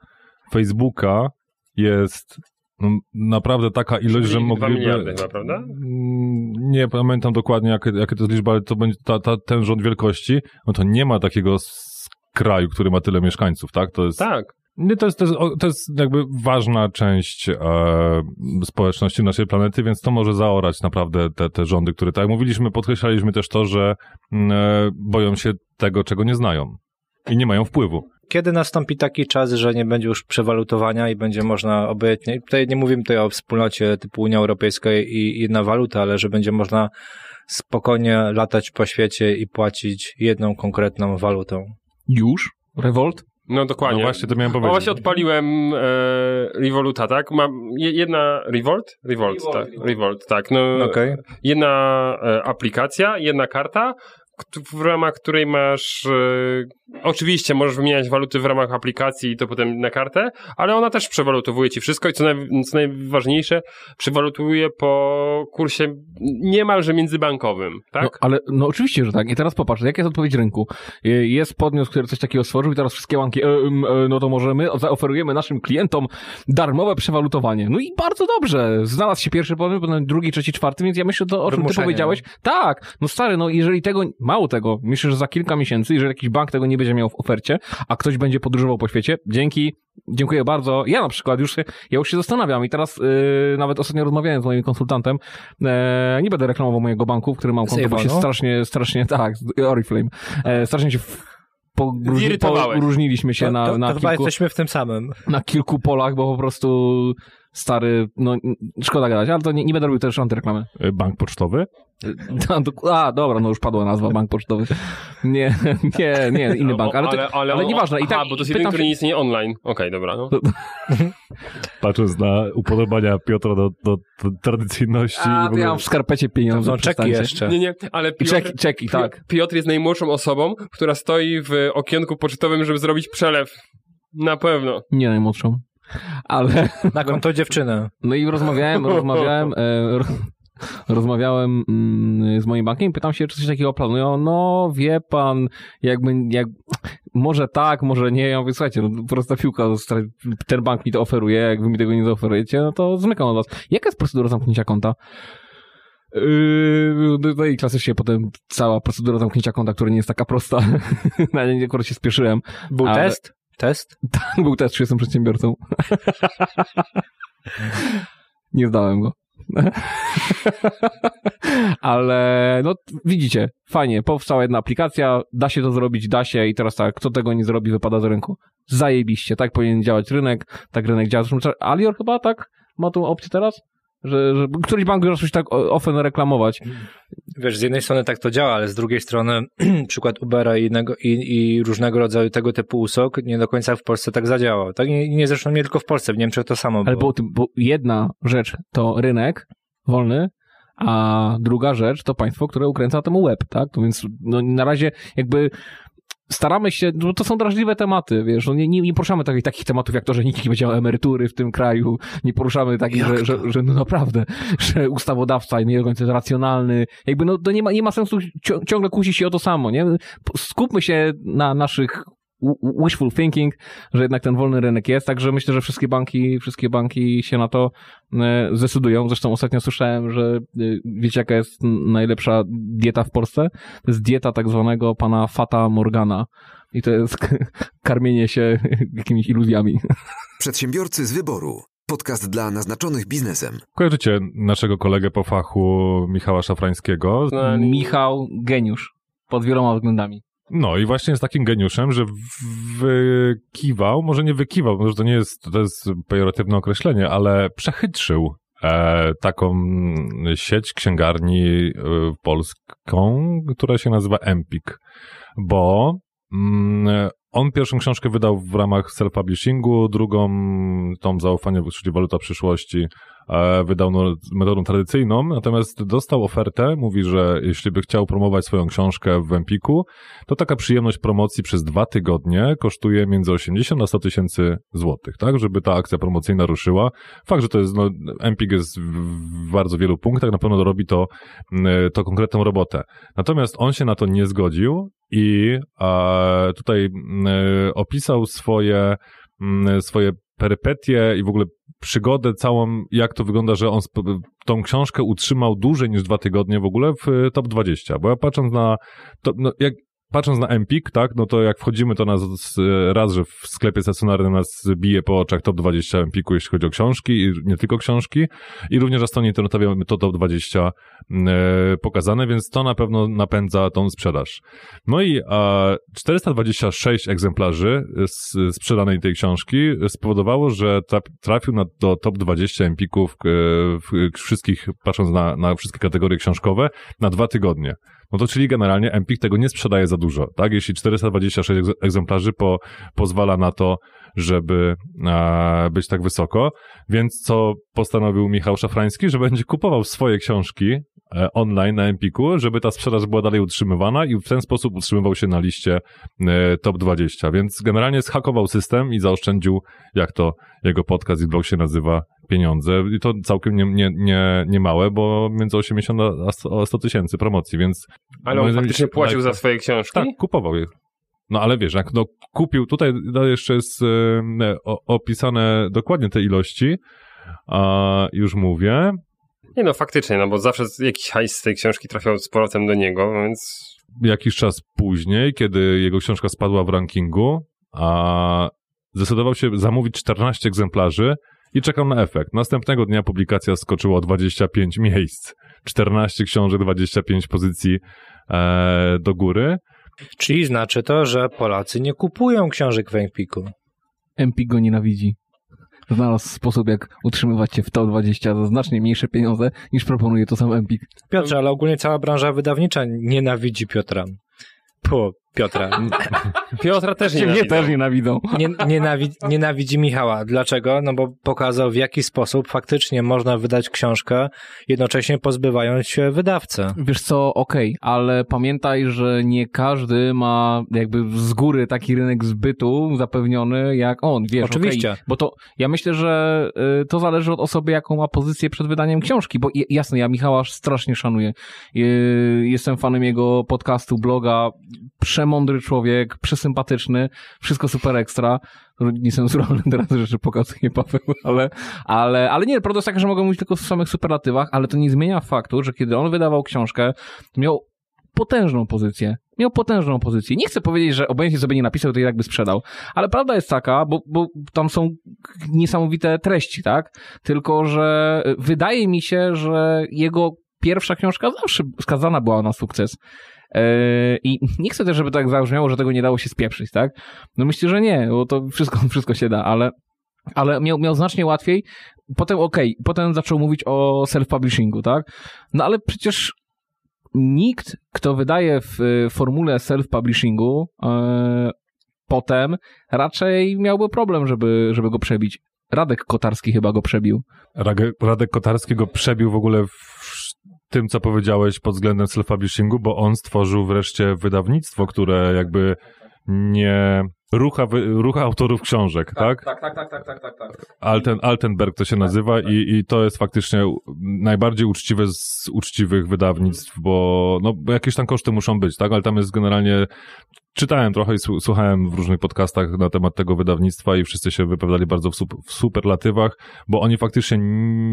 Facebooka jest no, naprawdę taka ilość, że
Dwa
mogliby...
prawda?
Mm, Nie pamiętam dokładnie, jakie, jakie to jest liczba, ale to będzie ta, ta, ten rząd wielkości, no to nie ma takiego kraju, który ma tyle mieszkańców, tak? To jest,
Tak.
nie, to, jest, to, jest, to jest jakby ważna część e, społeczności naszej planety, więc to może zaorać naprawdę te, te rządy, które, tak jak mówiliśmy, podkreślaliśmy też to, że mm, e, boją się tego, czego nie znają i nie mają wpływu.
Kiedy nastąpi taki czas, że nie będzie już przewalutowania i będzie można obojętnie, tutaj nie mówimy tutaj o wspólnocie typu Unia Europejska i jedna waluta, ale że będzie można spokojnie latać po świecie i płacić jedną konkretną walutą.
Już? Revolt?
No dokładnie.
No właśnie to miałem
O,
powiedzieć.
właśnie odpaliłem e, Revoluta, tak? Mam je, jedna Revolt? Revolt, tak. Revolt, tak. No,
Okej.
Jedna e, aplikacja, jedna karta, w ramach której masz. Oczywiście możesz wymieniać waluty w ramach aplikacji i to potem na kartę, ale ona też przewalutowuje ci wszystko i co, naj, co najważniejsze, przewalutuje po kursie niemalże międzybankowym, tak?
No, ale no oczywiście, że tak. I teraz popatrz, jaka jest odpowiedź rynku? Jest podmiot, który coś takiego stworzył i teraz wszystkie banki, e, e, no to możemy, zaoferujemy naszym klientom darmowe przewalutowanie. No i bardzo dobrze. Znalazł się pierwszy podmiot, potem drugi, trzeci, czwarty, więc ja myślę, to o czym ty powiedziałeś. Tak, no stary, no jeżeli tego, mało tego, myślę, że za kilka miesięcy, jeżeli jakiś bank tego nie będzie miał w ofercie, a ktoś będzie podróżował po świecie, dzięki, dziękuję bardzo. Ja na przykład już, się- ja już się zastanawiam i teraz yy, nawet ostatnio rozmawiałem z moim konsultantem, e, nie będę reklamował mojego banku, w którym mam konto, bo się
Avonu?
strasznie, strasznie, tak, Oriflame, e, strasznie się
Zirytowałeś.
poróżniliśmy się
to,
na,
to,
na,
to
kilku,
jesteśmy w tym samym.
na kilku polach, bo po prostu stary, no szkoda gadać, ale to nie, nie będę robił też antyreklamy.
Y, Bank pocztowy?
A, do- A, dobra, no już padła nazwa, bank pocztowy. Nie, [laughs] nie, nie, inny bank, ale, to, ale, nieważne. I
Aha,
tak,
bo to jest jeden, który
się-
nie istnieje online. Okej, dobra, no. [laughs]
Patrząc na upodobania Piotra do, do, do tradycyjności.
A,
ogóle-
ja mam w skarpecie pieniądze.
Są czeki jeszcze.
Nie, nie, ale Piotr,
czeki, czeki, tak.
Piotr jest najmłodszą osobą, która stoi w okienku pocztowym, żeby zrobić przelew. Na pewno.
Nie najmłodszą. Ale,
Na konto dziewczyny.
no i rozmawiałem, rozmawiałem, e, ro- rozmawiałem mm, z moim bankiem i pytam się, czy coś takiego planują. No, wie pan, jakby, jak, może tak, może nie. Ja mówię, słuchajcie, no, prosta piłka, ten bank mi to oferuje, jak wy mi tego nie zaoferujecie, no to zmykam od was. Jaka jest procedura zamknięcia konta? Yy, no i klasycznie potem cała procedura zamknięcia konta, która nie jest taka prosta. [laughs] Na nie akurat się spieszyłem.
Był
Ale-
test? Test? [laughs]
Był test, czy jestem przedsiębiorcą. Nie zdałem go. [laughs] Ale no widzicie, fajnie, powstała jedna aplikacja, da się to zrobić, da się i teraz tak, kto tego nie zrobi, wypada z rynku. Zajebiście, tak powinien działać rynek, tak rynek działa. Alior chyba tak ma tą opcję teraz? Że, że któryś bank już coś tak ofen reklamować.
Wiesz, z jednej strony tak to działa, ale z drugiej strony [clears throat] przykład Ubera i, innego, i, i różnego rodzaju tego typu usług nie do końca w Polsce tak zadziałał. Tak nie, nie zresztą nie tylko w Polsce, w Niemczech to samo
Ale
było.
bo, bo jedna rzecz to rynek wolny, a druga rzecz to państwo, które ukręca temu łeb, tak? To więc no, na razie jakby staramy się, no to są drażliwe tematy, wiesz, no nie, nie, nie poruszamy takich, takich tematów jak to, że nikt nie będzie miał emerytury w tym kraju, nie poruszamy takich, że, że, że no naprawdę, że ustawodawca nie jest racjonalny, jakby no to nie ma, nie ma sensu ciągle kusić się o to samo, nie? Skupmy się na naszych wishful thinking, że jednak ten wolny rynek jest, także myślę, że wszystkie banki, wszystkie banki się na to e, zdecydują. Zresztą ostatnio słyszałem, że e, wiecie jaka jest najlepsza dieta w Polsce? To jest dieta tak zwanego pana Fata Morgana. I to jest karmienie się [laughs] jakimiś iluzjami.
Przedsiębiorcy z wyboru. Podcast dla naznaczonych biznesem.
Kojarzycie naszego kolegę po fachu Michała Szafrańskiego?
Michał Geniusz. Pod wieloma względami.
No i właśnie jest takim geniuszem, że wykiwał, może nie wykiwał, może to nie jest, to jest pejoratywne określenie, ale przechytrzył e, taką sieć księgarni e, polską, która się nazywa Empik, bo mm, on pierwszą książkę wydał w ramach self-publishingu, drugą, tą zaufanie, czyli Waluta Przyszłości, wydał no, metodą tradycyjną, natomiast dostał ofertę, mówi, że jeśli by chciał promować swoją książkę w Empiku, to taka przyjemność promocji przez dwa tygodnie kosztuje między 80 a 100 tysięcy złotych, tak, żeby ta akcja promocyjna ruszyła. Fakt, że to jest, no, Empik jest w bardzo wielu punktach, na pewno robi to, to konkretną robotę. Natomiast on się na to nie zgodził i e, tutaj opisał swoje, swoje perypetie i w ogóle przygodę całą, jak to wygląda, że on tą książkę utrzymał dłużej niż dwa tygodnie w ogóle w y, top 20, bo ja patrząc na, to, no, jak, patrząc na Empik, tak, no to jak wchodzimy, to nas raz, że w sklepie stacjonarnym nas bije po oczach top 20 Empiku, jeśli chodzi o książki i nie tylko książki i również na stronie internetowej mamy to top 20 e, pokazane, więc to na pewno napędza tą sprzedaż. No i e, 426 egzemplarzy sprzedanej tej książki spowodowało, że traf- trafił na, do top 20 Empików e, wszystkich, patrząc na, na wszystkie kategorie książkowe, na dwa tygodnie. No to czyli generalnie Empik tego nie sprzedaje za dużo, tak? Jeśli 426 egz- egzemplarzy po, pozwala na to, żeby e, być tak wysoko, więc co postanowił Michał Szafrański, że będzie kupował swoje książki online na Empiku, żeby ta sprzedaż była dalej utrzymywana i w ten sposób utrzymywał się na liście e, top 20, więc generalnie zhakował system i zaoszczędził, jak to jego podcast i blog się nazywa, pieniądze i to całkiem nie, nie, nie, nie małe, bo między 80 a 100 a 100 tysięcy promocji, więc
Ale on
zdaniem
faktycznie płacił za swoje książki?
tak, kupował je. No ale wiesz, jak no, kupił, tutaj no, jeszcze jest e, o, opisane dokładnie te ilości, a już mówię,
Nie no, faktycznie, no bo zawsze jakiś hajs z tej książki trafiał z powrotem do niego, więc
jakiś czas później, kiedy jego książka spadła w rankingu, a zdecydował się zamówić 14 egzemplarzy i czekał na efekt. Następnego dnia publikacja skoczyła o 25 miejsc. 14 książek, 25 pozycji e, do góry.
Czyli znaczy to, że Polacy nie kupują książek w Empiku.
Empik go nienawidzi. Znalazł sposób, jak utrzymywać cię w top 20 za znacznie mniejsze pieniądze, niż proponuje to sam Empik.
Piotrze, ale ogólnie cała branża wydawnicza nienawidzi Piotra. Po Piotra. [laughs]
Piotra też nie
Mnie też nienawidzą.
Nie, nienawidzi, nienawidzi Michała. Dlaczego? No bo pokazał w jaki sposób faktycznie można wydać książkę, jednocześnie pozbywając się wydawcy.
Wiesz co, okej, ale pamiętaj, że nie każdy ma jakby z góry taki rynek zbytu zapewniony jak on, wiesz.
Oczywiście.
okej, bo to, ja myślę, że y, to zależy od osoby, jaką ma pozycję przed wydaniem książki, bo jasne, ja Michała strasznie szanuję. Y, jestem fanem jego podcastu, bloga, przemądry człowiek, przesympatyczny, wszystko super ekstra. Niecenzuralne teraz rzeczy pokazuje Paweł, ale, ale, ale nie, prawda jest taka, że mogę mówić tylko w samych superlatywach, ale to nie zmienia faktu, że kiedy on wydawał książkę, miał potężną pozycję. Miał potężną pozycję. Nie chcę powiedzieć, że obojętnie sobie nie napisał, to i tak by sprzedał. Ale prawda jest taka, bo, bo tam są niesamowite treści, tak? Tylko, że wydaje mi się, że jego pierwsza książka zawsze skazana była na sukces. Yy, I [laughs] nie chcę też, żeby tak zabrzmiało, że tego nie dało się spieprzyć, tak? No myślę, że nie, bo to wszystko, [laughs] wszystko się da, ale, ale miał, miał znacznie łatwiej. Potem, okej, potem zaczął mówić o self-publishingu, tak? No ale przecież nikt, kto wydaje w y, formule self-publishingu, e, potem raczej miałby problem, żeby, żeby go przebić. Radek Kotarski chyba go przebił.
Radek Kotarski go przebił w ogóle w tym, co powiedziałeś pod względem self-publishingu, bo on stworzył wreszcie wydawnictwo, które jakby nie rucha, wy, rucha autorów książek, tak?
Tak, tak, tak, tak, tak, tak, tak.
Alten, Altenberg to się nazywa i, i to jest faktycznie najbardziej uczciwe z uczciwych wydawnictw, bo no, jakieś tam koszty muszą być, tak? Ale tam jest generalnie... Czytałem trochę i słu- słuchałem w różnych podcastach na temat tego wydawnictwa i wszyscy się wypowiadali bardzo w, w superlatywach, bo oni faktycznie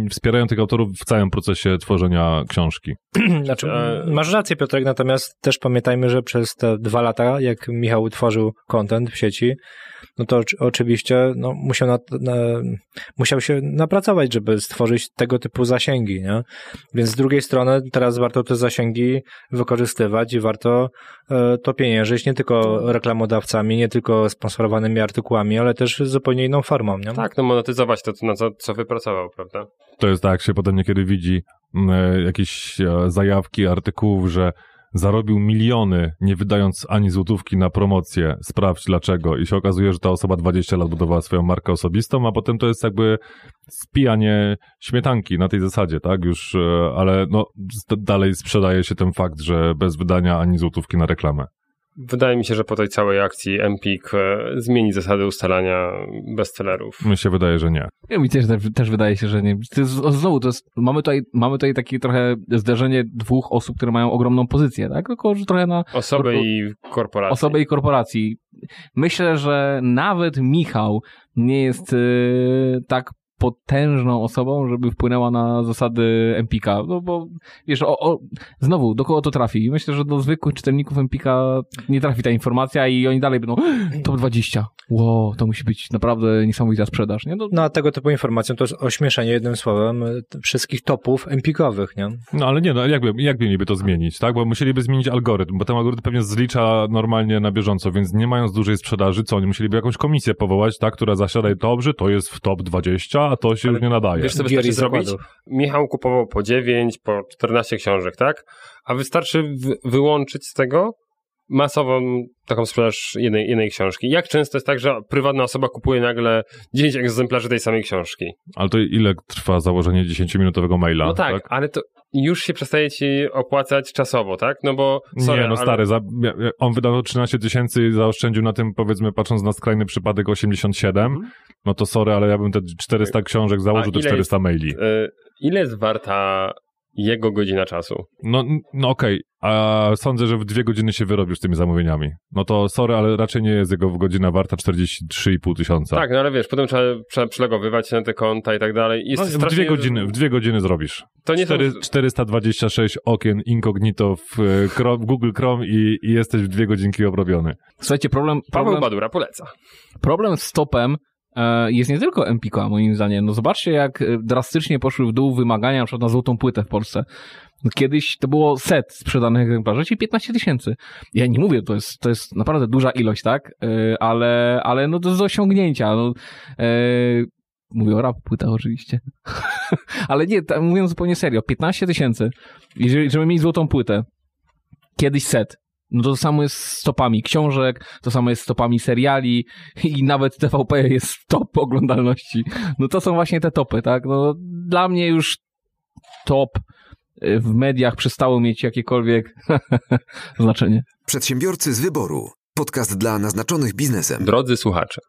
wspierają tych autorów w całym procesie tworzenia książki. [clears throat]
Znaczy,
E,
masz rację, Piotrek, natomiast też pamiętajmy, że przez te dwa lata, jak Michał tworzył content w sieci, no to oczy- oczywiście no, musiał, na, na, musiał się napracować, żeby stworzyć tego typu zasięgi, nie? Więc z drugiej strony teraz warto te zasięgi wykorzystywać i warto e, to pieniężyć nie tylko reklamodawcami, nie tylko sponsorowanymi artykułami, ale też zupełnie inną formą, nie?
Tak, no monetyzować to, na co, co wypracował, prawda?
To jest tak, się potem niekiedy widzi mm, e, jakieś e, zajawki artykułów, że zarobił miliony, nie wydając ani złotówki na promocję, sprawdź dlaczego. I się okazuje, że ta osoba 20 lat budowała swoją markę osobistą, a potem to jest jakby spijanie śmietanki na tej zasadzie, tak? Już, e, ale no, dalej sprzedaje się ten fakt, że bez wydania ani złotówki na reklamę.
Wydaje mi się, że po tej całej akcji Empik e, zmieni zasady ustalania bestsellerów.
Mi się wydaje, że nie.
Ja mi też, też wydaje się, że nie. To jest, znowu, to jest, mamy tutaj, mamy tutaj takie trochę zderzenie dwóch osób, które mają ogromną pozycję, tak? Tylko, że trochę na
Osoby
Korpo-
i korporacje.
osoby i korporacji. Myślę, że nawet Michał nie jest y, tak potężną osobą, żeby wpłynęła na zasady Empika. No bo wiesz, o, o, znowu, do kogo to trafi? Myślę, że do zwykłych czytelników Empika nie trafi ta informacja i oni dalej będą top 20. Wow, to musi być naprawdę niesamowita sprzedaż, nie? No,
No a tego typu informacją to jest ośmieszenie jednym słowem wszystkich topów empikowych, nie?
No ale nie, no jakby, jakby mieliby to zmienić, tak? Bo musieliby zmienić algorytm, bo ten algorytm pewnie zlicza normalnie na bieżąco, więc nie mając dużej sprzedaży, co oni musieliby jakąś komisję powołać, tak? Która zasiada i dobrze, to jest w top 20, a to się już nie nadaje.
Wiesz, co wystarczy zrobić? Michał kupował po 9, po 14 książek, tak? A wystarczy w- wyłączyć z tego masową taką sprzedaż jednej, jednej książki. Jak często jest tak, że prywatna osoba kupuje nagle 10 egzemplarzy tej samej książki?
Ale to ile trwa założenie 10-minutowego maila?
No tak, ale to już się przestaje ci opłacać czasowo, tak? No bo, sorry,
nie, no
ale-
stary, za, on wydał 13 tysięcy i zaoszczędził na tym, powiedzmy, patrząc na skrajny przypadek 87,
Mhm.
no to sorry, ale ja bym te 400 książek założył,
A
te
ile
400 maili.
Y, ile jest warta jego godzina czasu?
No, no okej, a sądzę, że w dwie godziny się wyrobisz z tymi zamówieniami. No to sorry, ale raczej nie jest jego godzina warta 43,5 tysiąca.
Tak, no ale wiesz, potem trzeba, trzeba na te konta i tak dalej. I Jest
No, w
strasznie-
dwie godziny, w dwie godziny zrobisz.
To nie są...
Cztery, 426 okien incognito w, e, Chrome, w Google Chrome i, i jesteś w dwie godzinki obrobiony.
słuchajcie, problem,
Paweł
problem,
Badura poleca.
problem z stopem e, jest nie tylko Empiko, moim zdaniem. No zobaczcie, jak e, drastycznie poszły w dół wymagania na przykład na złotą płytę w Polsce. No Kiedyś to było set sprzedanych egzemplarzy, czyli 15 tysięcy. Ja nie mówię, to jest, to jest naprawdę duża ilość, tak? E, Ale, ale no to jest do osiągnięcia. No, e, mówię o rap płytach oczywiście. [laughs] ale nie, mówiąc zupełnie serio, 15 tysięcy, żeby mieć złotą płytę, kiedyś set, no to samo jest z topami książek, to samo jest z topami seriali i nawet TVP jest top oglądalności. No to są właśnie te topy, tak? No dla mnie już top y, w mediach przestało mieć jakiekolwiek [laughs] znaczenie.
Przedsiębiorcy z wyboru. Podcast dla naznaczonych biznesem.
Drodzy słuchacze,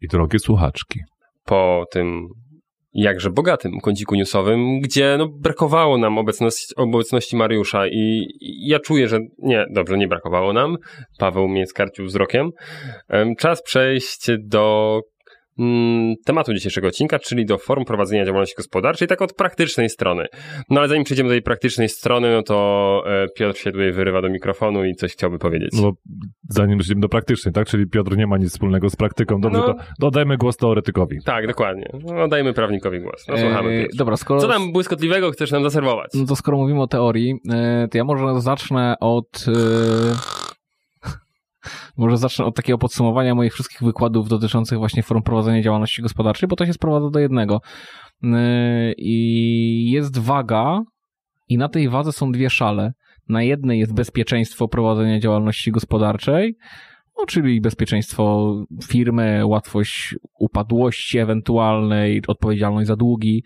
I drogie słuchaczki.
po tym jakże bogatym kąciku newsowym, gdzie no, brakowało nam obecności, obecności Mariusza i, i ja czuję, że nie, dobrze, nie brakowało nam. Paweł mnie skarcił wzrokiem. Em, Czas przejść do tematu dzisiejszego odcinka, czyli do form prowadzenia działalności gospodarczej, tak od praktycznej strony. No ale zanim przejdziemy do tej praktycznej strony, no to e, Piotr się tutaj wyrywa do mikrofonu i coś chciałby powiedzieć.
No, bo zanim przejdziemy do praktycznej, tak? Czyli Piotr nie ma nic wspólnego z praktyką. Dobrze,
No.
to dodajmy głos teoretykowi.
Tak, dokładnie. No, dajmy prawnikowi głos. No, słuchamy.
E,
Piotr.
dobra, skoro...
Co tam błyskotliwego chcesz nam zaserwować?
No to skoro mówimy o teorii, e, to ja może zacznę od. Może zacznę od takiego podsumowania moich wszystkich wykładów dotyczących właśnie form prowadzenia działalności gospodarczej, bo to się sprowadza do jednego. E, I jest waga, i na tej wadze są dwie szale. Na jednej jest bezpieczeństwo prowadzenia działalności gospodarczej, no, czyli bezpieczeństwo firmy, łatwość upadłości ewentualnej, odpowiedzialność za długi,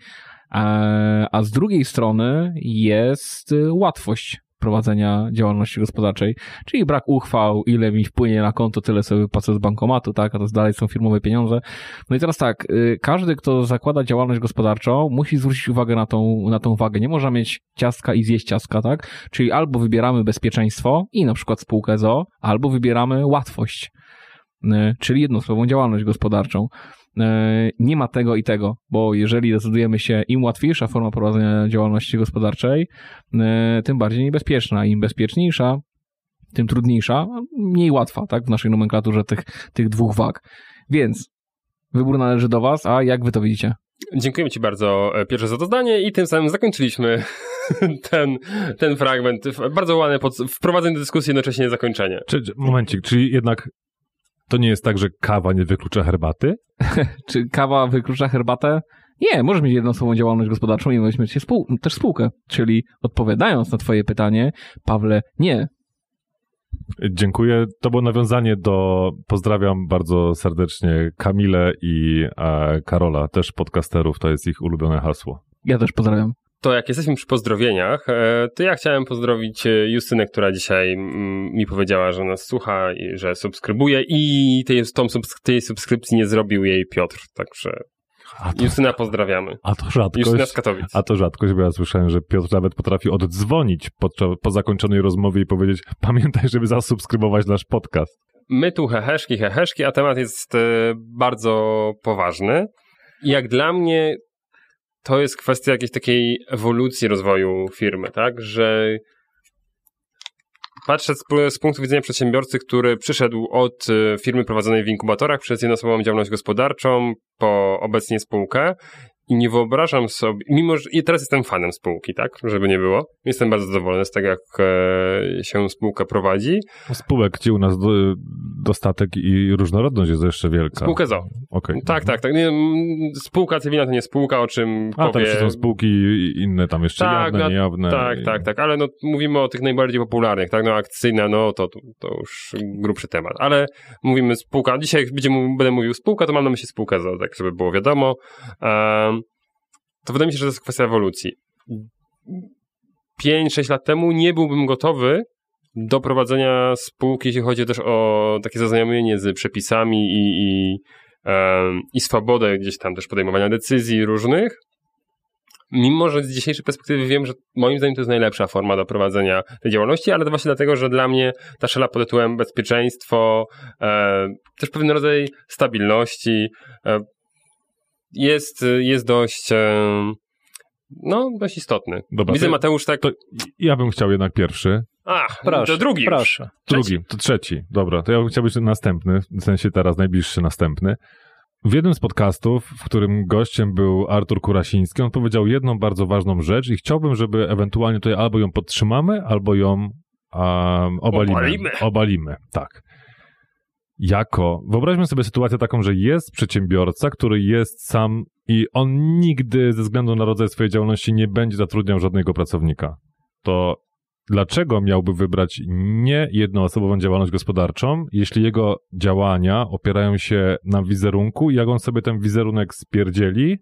a, a z drugiej strony jest y, łatwość prowadzenia działalności gospodarczej, czyli brak uchwał, ile mi wpłynie na konto, tyle sobie wypłacę z bankomatu, tak, a to dalej są firmowe pieniądze. No i teraz tak, y, każdy, kto zakłada działalność gospodarczą, musi zwrócić uwagę na tą, na tą wagę. Nie można mieć ciastka i zjeść ciastka, tak? Czyli albo wybieramy bezpieczeństwo i na przykład spółkę ZO, albo wybieramy łatwość, y, czyli jednoosobową działalność gospodarczą. E, nie ma tego i tego, bo jeżeli decydujemy się, im łatwiejsza forma prowadzenia działalności gospodarczej, e, tym bardziej niebezpieczna. Im bezpieczniejsza, tym trudniejsza, mniej łatwa, tak, w naszej nomenklaturze tych, tych dwóch wag. Więc wybór należy do Was, a jak Wy to widzicie?
Dziękujemy Ci bardzo, e, Piotrze, za to zdanie i tym samym zakończyliśmy [laughs] ten, ten fragment. Bardzo ładne pod... wprowadzenie do dyskusji, jednocześnie zakończenie.
Czy- momencik, czyli jednak to nie jest tak, że kawa nie wyklucza herbaty? [laughs]
Czy kawa wyklucza herbatę? Nie, możesz mieć jednoosobową działalność gospodarczą i możesz mieć też spółkę. Czyli odpowiadając na Twoje pytanie, Pawle, nie.
Dziękuję. To było nawiązanie do, pozdrawiam bardzo serdecznie Kamilę i e, Karola, też podcasterów, to jest ich ulubione hasło.
Ja też pozdrawiam.
To jak jesteśmy przy pozdrowieniach, e, to ja chciałem pozdrowić e, Justynę, która dzisiaj mm, mi powiedziała, że nas słucha i że subskrybuje i tej, tą tej subskrypcji nie zrobił jej Piotr. Także
A to,
Justyna pozdrawiamy.
a to
Justyna
rzadkość.
z Katowic.
A to rzadkość, bo ja słyszałem, że Piotr nawet potrafi oddzwonić podczas, po zakończonej rozmowie i powiedzieć pamiętaj, żeby zasubskrybować nasz podcast.
My tu heheszki, heheszki, a temat jest e, bardzo poważny. Jak dla mnie to jest kwestia jakiejś takiej ewolucji rozwoju firmy, tak? Że patrzę z, z punktu widzenia przedsiębiorcy, który przyszedł od e, firmy prowadzonej w inkubatorach przez jednoosobową działalność gospodarczą po obecnie spółkę i nie wyobrażam sobie, mimo że i teraz jestem fanem spółki, tak? Żeby nie było. Jestem bardzo zadowolony z tego, jak e, się spółka prowadzi.
Spółek, gdzie u nas do, dostatek i różnorodność jest jeszcze wielka.
Spółkę ZO.
Okej.
Tak, tak, tak. Nie, spółka cywilna to nie spółka, o czym
A tam
powie...
jeszcze są spółki inne tam jeszcze
Tak,
jawne,
no,
niejawne.
Tak,
i-
tak, tak, ale no, mówimy o tych najbardziej popularnych, tak, no akcyjne, no to, to, to już grubszy temat, ale mówimy spółka, dzisiaj jak będziemy, będę mówił spółka, to mam na myśli spółkę, ZO, tak żeby było wiadomo. Um, to wydaje mi się, że to jest kwestia ewolucji. 5-6 lat temu nie byłbym gotowy do prowadzenia spółki, jeśli chodzi też o takie zaznajomienie z przepisami i, i, em, i swobodę gdzieś tam też podejmowania decyzji różnych. Mimo, że z dzisiejszej perspektywy wiem, że moim zdaniem to jest najlepsza forma do prowadzenia tej działalności, ale to właśnie dlatego, że dla mnie ta szala pod tytułem bezpieczeństwo, e, też pewien rodzaj stabilności e, jest, jest dość, no, dość istotny.
Dobra,
Widzę
to-
Mateusz tak,
To ja bym chciał jednak pierwszy.
a,
Proszę,
to drugi
proszę.
Trzeci.
Drugi, to trzeci. Dobra, to ja bym chciał być następny, w sensie teraz najbliższy następny. w jednym z podcastów, w którym gościem był Artur Kurasiński, on powiedział jedną bardzo ważną rzecz i chciałbym, żeby ewentualnie tutaj albo ją podtrzymamy, albo ją um, obalimy.
Obalimy.
Obalimy, tak. Jako, wyobraźmy sobie sytuację taką, że jest przedsiębiorca, który jest sam i on nigdy ze względu na rodzaj swojej działalności nie będzie zatrudniał żadnego pracownika. To dlaczego miałby wybrać nie jednoosobową działalność gospodarczą, jeśli jego działania opierają się na wizerunku i jak on sobie ten wizerunek spierdzieli,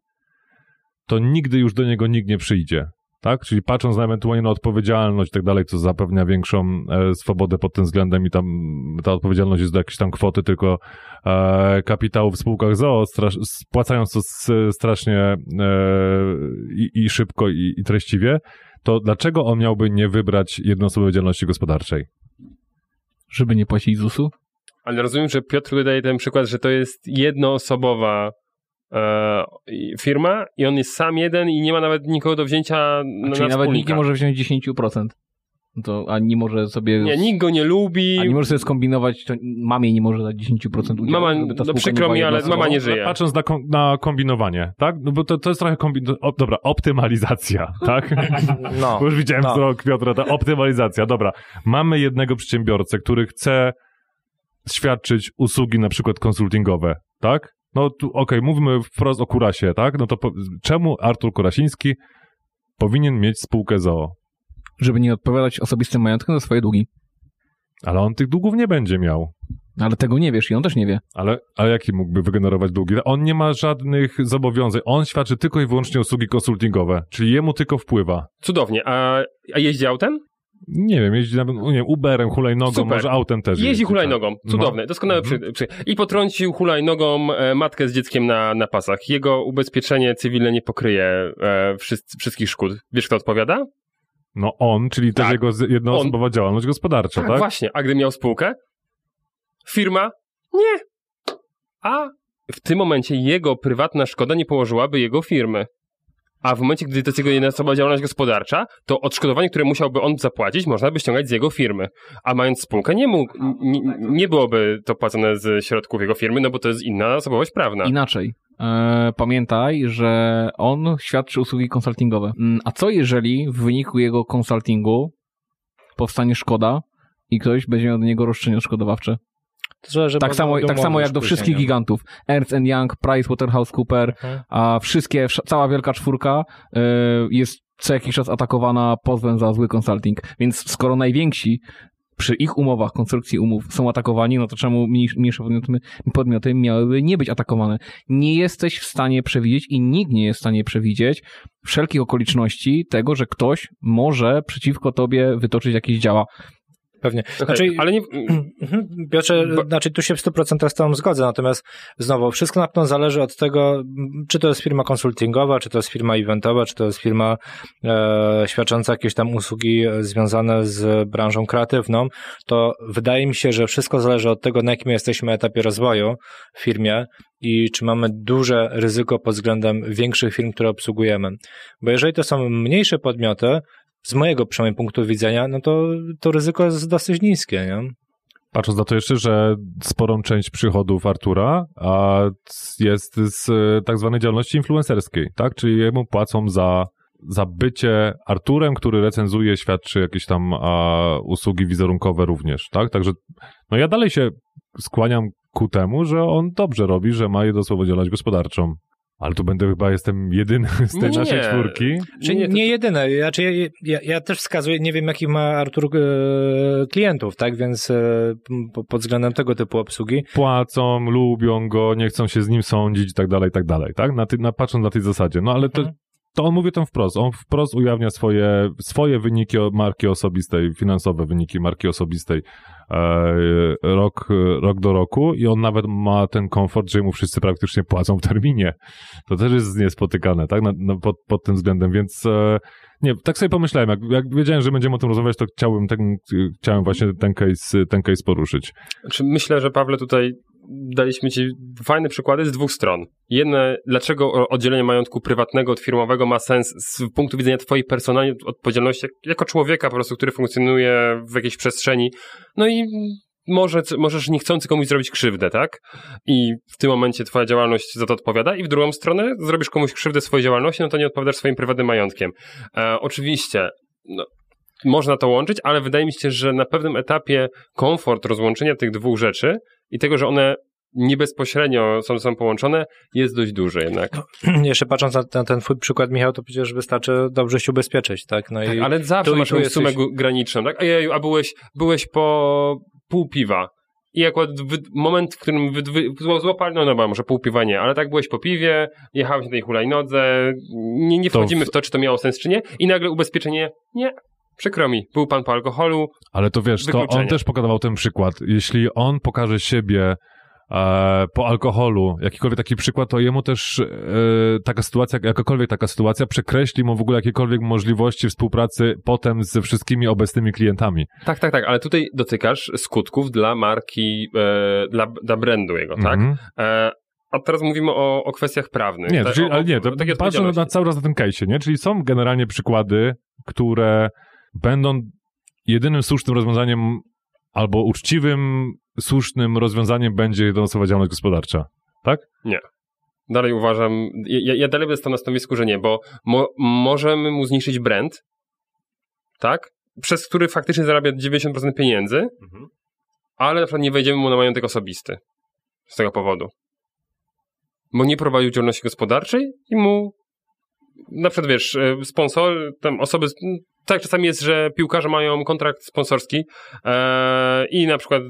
to nigdy już do niego nikt nie przyjdzie. Tak? Czyli patrząc na ewentualnie na odpowiedzialność i tak dalej, co zapewnia większą e, swobodę pod tym względem i tam ta odpowiedzialność jest do jakiejś tam kwoty tylko e, kapitału w spółkach ZOO, strasz, spłacając to s, strasznie e, i, i szybko i, i treściwie, to dlaczego on miałby nie wybrać jednoosobowej działalności gospodarczej?
Żeby nie płacić ZUS-u?
Ale rozumiem, że Piotr daje ten przykład, że to jest jednoosobowa firma i on jest sam jeden i nie ma nawet nikogo do wzięcia na,
Czyli
na
nawet nikt nie może wziąć 10%. To, a nie może sobie...
Nie, nikt go nie lubi.
A nie może sobie skombinować, to mamie nie może dać 10% udziału.
Mama, no przykro mi, ale mama nie żyje.
Patrząc na, kom, na kombinowanie, tak? No bo to, to jest trochę kombin... O, dobra, optymalizacja, [laughs] tak?
No.
Bo już widziałem
No.
wzrok Piotra, ta optymalizacja. Dobra, mamy jednego przedsiębiorcę, który chce świadczyć usługi na przykład konsultingowe, tak? No tu, okej, mówmy wprost o Kurasie, tak? No to po, czemu Artur Kurasiński powinien mieć spółkę ZOO?
Żeby nie odpowiadać osobistym majątkiem za swoje długi.
Ale on tych długów nie będzie miał.
Ale tego nie wiesz i on też nie wie.
Ale, ale jaki mógłby wygenerować długi? On nie ma żadnych zobowiązań. On świadczy tylko i wyłącznie usługi konsultingowe, czyli jemu tylko wpływa.
Cudownie. A, a jeździ autem?
Nie wiem, jeździ nawet, nie wiem, Uberem, hulajnogą,
Super.
może autem też
Jeździ
jeździ,
hulajnogą.
tak.
Cudowne.
No.
Doskonały
Mhm.
przy, przy... I potrącił hulajnogą e, matkę z dzieckiem na, na pasach. Jego ubezpieczenie cywilne nie pokryje e, wszyscy, wszystkich szkód. Wiesz, kto odpowiada?
No on, czyli też
Tak.
jego z- jednoosobowa działalność gospodarcza,
Tak,
tak?
właśnie. A gdy miał spółkę? Firma? Nie. A w tym momencie jego prywatna szkoda nie położyłaby jego firmy. A w momencie, gdy to jest jego jednoosobowa działalność gospodarcza, to odszkodowanie, które musiałby on zapłacić, można by ściągać z jego firmy. A mając spółkę, nie, mógł, nie, nie byłoby to płacone z środków jego firmy, no bo to jest inna osobowość prawna.
Inaczej. E, pamiętaj, że on świadczy usługi konsultingowe. Mm, A co jeżeli w wyniku jego konsultingu powstanie szkoda i ktoś będzie miał do niego roszczenie odszkodowawcze?
Zależy
Tak samo, tak samo jak do wszystkich
nie?
gigantów. Ernst Young, PricewaterhouseCooper,
Mhm.
a wszystkie, wsz- cała wielka czwórka y, jest co jakiś czas atakowana pozwem za zły consulting. Więc skoro najwięksi przy ich umowach, konstrukcji umów są atakowani, no to czemu mniejsze, mniejsze podmioty, podmioty miałyby nie być atakowane? Nie jesteś w stanie przewidzieć i nikt nie jest w stanie przewidzieć wszelkich okoliczności tego, że ktoś może przeciwko tobie wytoczyć jakieś działa.
Pewnie. Znaczy,
Ale nie... [clears throat]
Mhm. Piotrze,
Bo-
znaczy tu się w 100% z Tobą zgodzę, natomiast znowu, wszystko na pewno zależy od tego, czy to jest firma konsultingowa, czy to jest firma eventowa, czy to jest firma e, świadcząca jakieś tam usługi związane z branżą kreatywną, to wydaje mi się, że wszystko zależy od tego, na jakim jesteśmy etapie rozwoju w firmie i czy mamy duże ryzyko pod względem większych firm, które obsługujemy. Bo jeżeli to są mniejsze podmioty, z mojego przynajmniej punktu widzenia, no to to ryzyko jest dosyć niskie, nie?
Patrząc na to jeszcze, że sporą część przychodów Artura a, jest z e, tak zwanej działalności influencerskiej, tak? Czyli jemu płacą za, za bycie Arturem, który recenzuje, świadczy jakieś tam a, usługi wizerunkowe również, tak? Także no ja dalej się skłaniam ku temu, że on dobrze robi, że ma jednoosobową działalność gospodarczą. Ale tu będę chyba, jestem jedyny [laughs] z tej
Nie,
naszej
nie.
czwórki.
Czy nie,
to-
jedyne. Ja, czy ja, ja, ja też wskazuję, nie wiem jakich ma Artur e, klientów, tak? Więc e, po, pod względem tego typu obsługi.
płacą, lubią go, nie chcą się z nim sądzić i tak dalej, i tak dalej, tak? Na, ty, na, patrząc na tej zasadzie. No ale to,
Mhm.
to on mówi to wprost. On wprost ujawnia swoje, swoje wyniki marki osobistej, finansowe wyniki marki osobistej rok, rok do roku i on nawet ma ten komfort, że mu wszyscy praktycznie płacą w terminie. To też jest niespotykane, tak? Na, na, pod, pod tym względem, więc e, nie, tak sobie pomyślałem, jak, jak wiedziałem, że będziemy o tym rozmawiać, to chciałbym, ten, chciałem właśnie ten case, ten case poruszyć.
Myślę, że Pawle tutaj daliśmy ci fajne przykłady z dwóch stron. Jedne, dlaczego oddzielenie majątku prywatnego od firmowego ma sens z punktu widzenia twojej personalnej odpowiedzialności jak- jako człowieka po prostu, który funkcjonuje w jakiejś przestrzeni. No i może, możesz niechcący komuś zrobić krzywdę, tak? I w tym momencie twoja działalność za to odpowiada i w drugą stronę zrobisz komuś krzywdę swojej działalności, no to nie odpowiadasz swoim prywatnym majątkiem. E, oczywiście, no, można to łączyć, ale wydaje mi się, że na pewnym etapie komfort rozłączenia tych dwóch rzeczy i tego, że one nie bezpośrednio są, są połączone, jest dość duży jednak. [clears throat]
Jeszcze patrząc na ten, ten twój przykład, Michał, to przecież wystarczy dobrze się ubezpieczyć, tak? No
tak
i
ale zawsze masz jakąś
jesteś-
sumę gu- graniczną, tak? Ojej, a byłeś, byłeś po pół piwa. I akurat wy, moment, w którym wy, wy, złapali, no dobra, może pół piwa nie, ale tak byłeś po piwie, jechałeś na tej hulajnodze, nie, nie
To
wchodzimy
w-
w to, czy to miało sens, czy nie, i nagle ubezpieczenie, nie, przykro mi, był pan po alkoholu,
Ale to wiesz, to on też pokazywał ten przykład. Jeśli on pokaże siebie e, po alkoholu, jakikolwiek taki przykład, to jemu też e, taka sytuacja, jakakolwiek taka sytuacja przekreśli mu w ogóle jakiekolwiek możliwości współpracy potem ze wszystkimi obecnymi klientami.
Tak, tak, tak, ale tutaj dotykasz skutków dla marki, e, dla, dla brandu jego, tak?
Mhm.
E, a teraz mówimy o, o kwestiach prawnych.
Nie,
Tak,
czyli,
o-
ale nie, to patrzę na, cały raz na tym case'ie, nie? Czyli są generalnie przykłady, które będą jedynym słusznym rozwiązaniem albo uczciwym, słusznym rozwiązaniem będzie jednoosobowa działalność gospodarcza.
Dalej uważam, ja, ja dalej będę stał na stanowisku, że nie, bo mo, możemy mu zniszczyć brand, tak? Przez który faktycznie zarabia 90% pieniędzy, ale na przykład nie wejdziemy mu na majątek osobisty z tego powodu. Bo nie prowadził działalności gospodarczej i mu na przykład wiesz, e, sponsor, tam osoby, tak czasami jest, że piłkarze mają kontrakt sponsorski e, i na przykład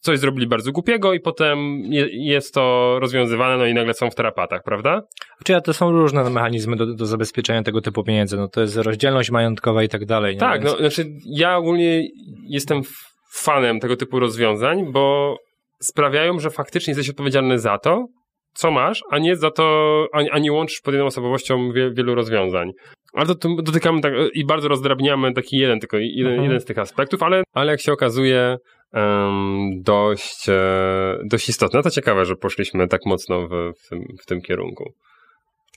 coś zrobili bardzo głupiego i potem je, jest to rozwiązywane, no i nagle są w tarapatach, prawda?
Czy ja to są różne mechanizmy do, do zabezpieczenia tego typu pieniędzy. No to jest rozdzielność majątkowa i tak dalej. Nie?
Tak,
Więc-
no znaczy ja ogólnie jestem fanem tego typu rozwiązań, bo sprawiają, że faktycznie jesteś odpowiedzialny za to, co masz, a nie za to, a, a nie łączysz pod jedną osobowością wie, wielu rozwiązań. Ale to, to dotykamy tak i bardzo rozdrabniamy taki jeden, tylko jeden,
Mhm.
jeden z tych aspektów, ale, ale jak się okazuje, em, dość, e, dość istotne. No to ciekawe, że poszliśmy tak mocno w, w, tym, w tym kierunku.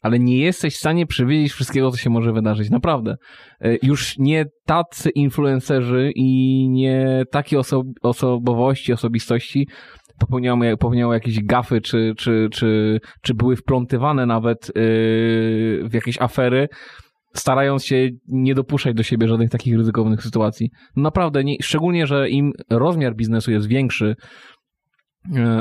ale nie jesteś w stanie przewidzieć wszystkiego, co się może wydarzyć. Naprawdę. E, Już nie tacy influencerzy i nie takie oso osobowości, osobistości popełniały, popełniały jakieś gafy, czy, czy, czy, czy były wplątywane nawet yy, w jakieś afery, starając się nie dopuszczać do siebie żadnych takich ryzykownych sytuacji. Naprawdę, nie, szczególnie, że im rozmiar biznesu jest większy,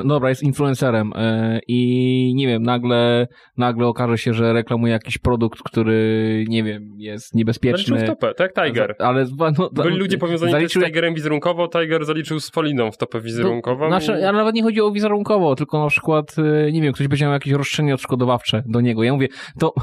dobra, jest influencerem e, i nie wiem, nagle, nagle okaże się, że reklamuje jakiś produkt, który, nie wiem, jest niebezpieczny.
Zaliczył w topę, tak? Tiger.
Ale no,
Byli ludzie powiązani
zaliczył
z Tigerem wizerunkowo, Tiger zaliczył z Poliną w topę wizerunkową.
Znaczy, ale nawet nie chodzi o wizerunkowo, tylko na przykład, e, nie wiem, ktoś będzie miał jakieś roszczenie odszkodowawcze do niego. Ja mówię, to,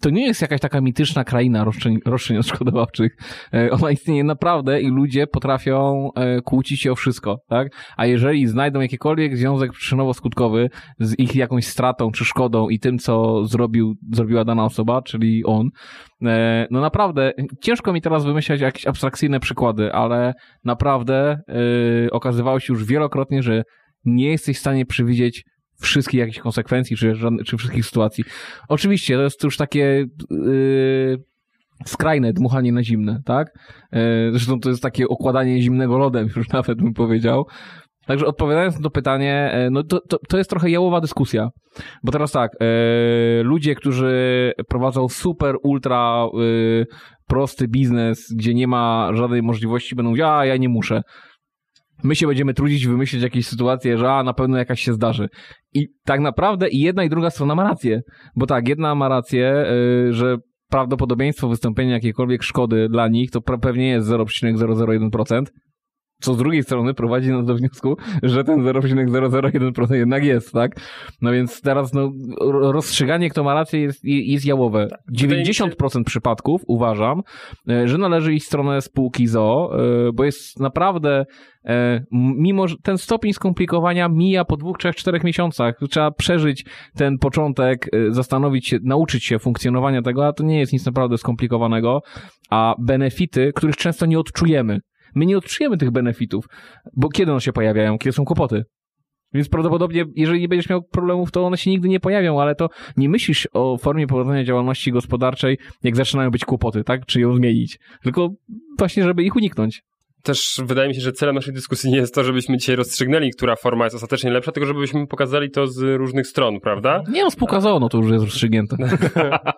to nie jest jakaś taka mityczna kraina roszczeń, roszczeń odszkodowawczych. E, Ona istnieje naprawdę i ludzie potrafią e, kłócić się o wszystko, tak? A jeżeli znajdą jakikolwiek związek przyczynowo-skutkowy z ich jakąś stratą czy szkodą i tym, co zrobił, zrobiła dana osoba, czyli on, e, no naprawdę, ciężko mi teraz wymyślać jakieś abstrakcyjne przykłady, ale naprawdę yy, okazywało się już wielokrotnie, że nie jesteś w stanie przewidzieć wszystkich jakichś konsekwencji, czy, czy wszystkich sytuacji. Oczywiście, to jest już takie yy, skrajne dmuchanie na zimne, tak? Zresztą to jest takie okładanie zimnego lodem, [laughs] już nawet bym powiedział. Także odpowiadając na to pytanie, e, no to, to, to jest trochę jałowa dyskusja. Bo teraz tak, e, ludzie, którzy prowadzą super, ultra e, prosty biznes, gdzie nie ma żadnej możliwości, będą mówić, a ja nie muszę. My się będziemy trudzić, wymyślić jakieś sytuacje, że a na pewno jakaś się zdarzy. I tak naprawdę i jedna i druga strona ma rację. Bo tak, jedna ma rację, że prawdopodobieństwo wystąpienia jakiejkolwiek szkody dla nich to pewnie jest 0,001%. Co z drugiej strony prowadzi nas do wniosku, że ten 0,001% jednak jest, tak? No więc teraz no, ro- rozstrzyganie, kto ma rację, jest, jest jałowe.
Wydaje mi się-
90% przypadków uważam, e, że należy iść w stronę spółki ZO, e, bo jest naprawdę, e, mimo że ten stopień skomplikowania mija po dwóch, trzech, czterech miesiącach. Trzeba przeżyć ten początek, zastanowić się, nauczyć się funkcjonowania tego, a to nie jest nic naprawdę skomplikowanego, a benefity, których często nie odczujemy. My nie odczujemy tych benefitów, bo kiedy one się pojawiają? Kiedy są kłopoty? Więc prawdopodobnie, jeżeli nie będziesz miał problemów, to one się nigdy nie pojawią, ale to nie myślisz o formie prowadzenia działalności gospodarczej, jak zaczynają być kłopoty, tak? Czy ją zmienić. Tylko właśnie, żeby ich uniknąć.
Też wydaje mi się, że celem naszej dyskusji nie jest to, żebyśmy dzisiaj rozstrzygnęli, która forma jest ostatecznie lepsza, tylko żebyśmy pokazali to z różnych stron, prawda?
Nie no, spółka ZOO, no to już jest rozstrzygnięte.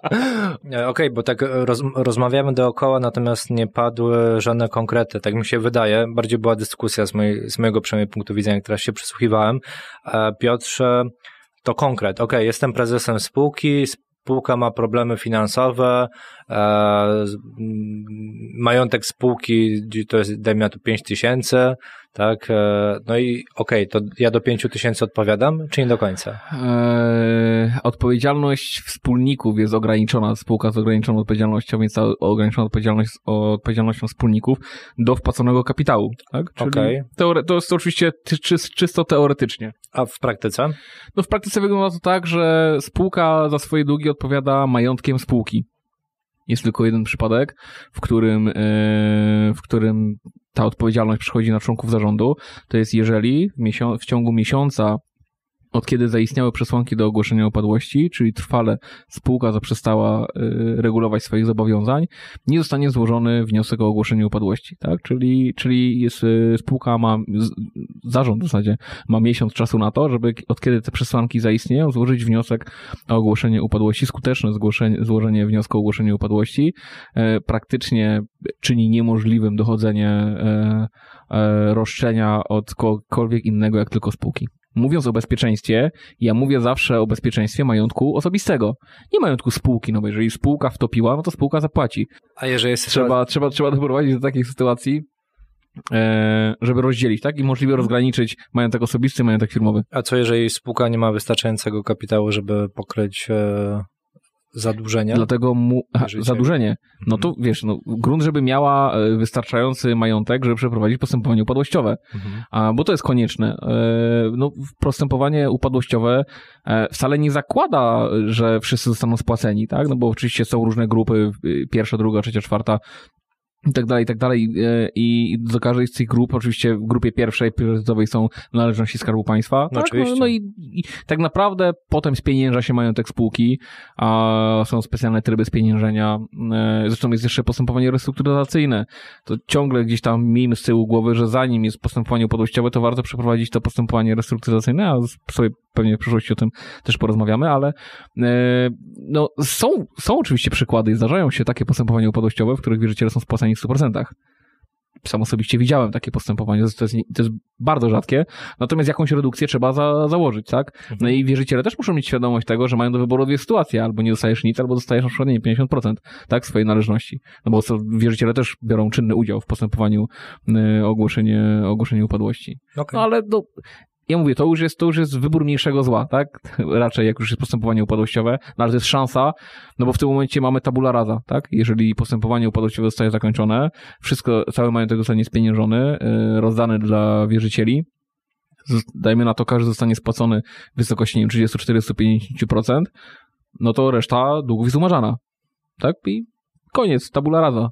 [laughs]
Okej, bo tak roz, rozmawiamy dookoła, natomiast nie padły żadne konkrety, tak mi się wydaje. Bardziej była dyskusja z, mojej, z mojego przynajmniej punktu widzenia, jak teraz się przysłuchiwałem. E, Piotrze, to konkret. Okej, jestem prezesem spółki, spółka ma problemy finansowe, majątek spółki to jest, dajmy na to 5 tysięcy, tak, e, no i okej, to ja do 5 tysięcy odpowiadam, czy nie do końca?
Eee, odpowiedzialność wspólników jest ograniczona, spółka z ograniczoną odpowiedzialnością, więc ograniczona odpowiedzialność z odpowiedzialnością wspólników do wpłaconego kapitału. Tak? Czyli
Okej.
teore- to jest oczywiście ty- czy, czysto teoretycznie.
A w praktyce?
No w praktyce wygląda to tak, że spółka za swoje długi odpowiada majątkiem spółki. Jest tylko jeden przypadek, w którym, e, w którym ta odpowiedzialność przychodzi na członków zarządu. To jest jeżeli w, w ciągu miesiąca od kiedy zaistniały przesłanki do ogłoszenia upadłości, czyli trwale spółka zaprzestała y, regulować swoich zobowiązań, nie zostanie złożony wniosek o ogłoszenie upadłości, tak? Czyli, czyli jest, y, spółka ma, zarząd w zasadzie ma miesiąc czasu na to, żeby od kiedy te przesłanki zaistnieją, złożyć wniosek o ogłoszenie upadłości. Skuteczne złożenie wniosku o ogłoszenie upadłości e, praktycznie czyni niemożliwym dochodzenie roszczenia od kogokolwiek innego, jak tylko spółki. Mówiąc o bezpieczeństwie, ja mówię zawsze o bezpieczeństwie majątku osobistego. Nie majątku spółki, no bo jeżeli spółka wtopiła, no to spółka zapłaci.
A jeżeli jest
Trzeba, trzeba, trzeba doprowadzić do takiej sytuacji, e, żeby rozdzielić, tak? I możliwie rozgraniczyć majątek osobisty majątek firmowy.
A co jeżeli spółka nie ma wystarczającego kapitału, żeby pokryć e, zadłużenia?
Dlatego mu, aha, zadłużenie. No to wiesz, no, grunt, żeby miała e, wystarczający majątek, żeby przeprowadzić postępowanie upadłościowe.
Mhm.
A, bo to jest konieczne. E, No, postępowanie upadłościowe e, wcale nie zakłada, że wszyscy zostaną spłaceni, tak? No bo oczywiście są różne grupy, pierwsza, druga, trzecia, czwarta i tak dalej, i tak dalej. E, I do każdej z tych grup, oczywiście w grupie pierwszej, priorytetowej są należności Skarbu Państwa.
No
tak?
oczywiście.
No, no i, i tak naprawdę potem spienięża się majątek spółki, a są specjalne tryby spieniężenia. E, Zresztą jest jeszcze postępowanie restrukturyzacyjne. To ciągle gdzieś tam miejmy z tyłu głowy, że zanim jest postępowanie upadłościowe, to warto przeprowadzić to postępowanie restrukturyzacyjne, a sobie pewnie w przyszłości o tym też porozmawiamy, ale e, no, są, są oczywiście przykłady i zdarzają się takie postępowania upadłościowe, w których wierzyciele są spłacani w 100%. Sam osobiście widziałem takie postępowanie, to jest, to jest, bardzo rzadkie, natomiast jakąś redukcję trzeba za, założyć, tak? No i wierzyciele też muszą mieć świadomość tego, że mają do wyboru dwie sytuacje, albo nie dostajesz nic, albo dostajesz na przykład nie, wiem, 50%, tak, swojej należności. No bo wierzyciele też biorą czynny udział w postępowaniu y, o ogłoszenie, ogłoszenie upadłości.
Okej.
No ale no, ja mówię, to już jest, to już jest wybór mniejszego zła, tak? [laughs] Raczej jak już jest postępowanie upadłościowe, no ale to jest szansa, no bo w tym momencie mamy tabula rasa, tak? Jeżeli postępowanie upadłościowe zostaje zakończone, wszystko, cały majątek zostanie spieniężony, yy, rozdany dla wierzycieli, dajmy na to, każdy zostanie spłacony w wysokości, nie wiem, 30, 40, 50%, no to reszta długów jest umarzana, tak? I koniec, tabula rasa.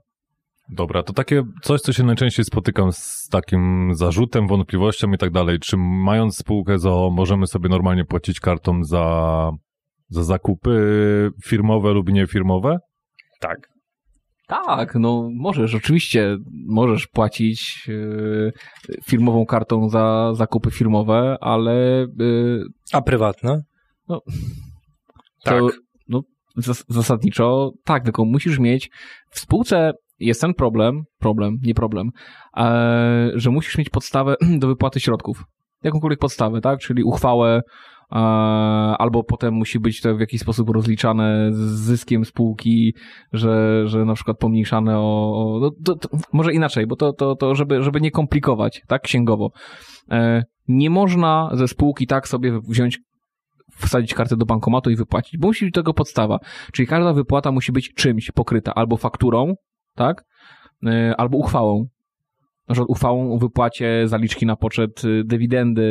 Dobra, to takie coś, co się najczęściej spotykam z takim zarzutem, wątpliwością i tak dalej. Czy mając spółkę ZOO możemy sobie normalnie płacić kartą za, za zakupy firmowe lub niefirmowe?
Tak.
Tak, no możesz, oczywiście możesz płacić yy, firmową kartą za zakupy firmowe, ale yy,
A prywatne?
Tak.
to no, zas- zasadniczo tak, tylko musisz mieć w spółce jest ten problem, problem, nie problem, e, że musisz mieć podstawę [clears throat] do wypłaty środków. Jakąkolwiek podstawę, tak? Czyli uchwałę, e, albo potem musi być to w jakiś sposób rozliczane z zyskiem spółki, że, że na przykład pomniejszane o, o no, to, to, może inaczej, bo to, to, to żeby, żeby nie komplikować, tak, księgowo. E, nie można ze spółki tak sobie wziąć wsadzić kartę do bankomatu i wypłacić, bo musi być tego podstawa. Czyli każda wypłata musi być czymś pokryta, albo fakturą, tak, E, albo uchwałą. Na przykład uchwałą o wypłacie zaliczki na poczet y, dywidendy,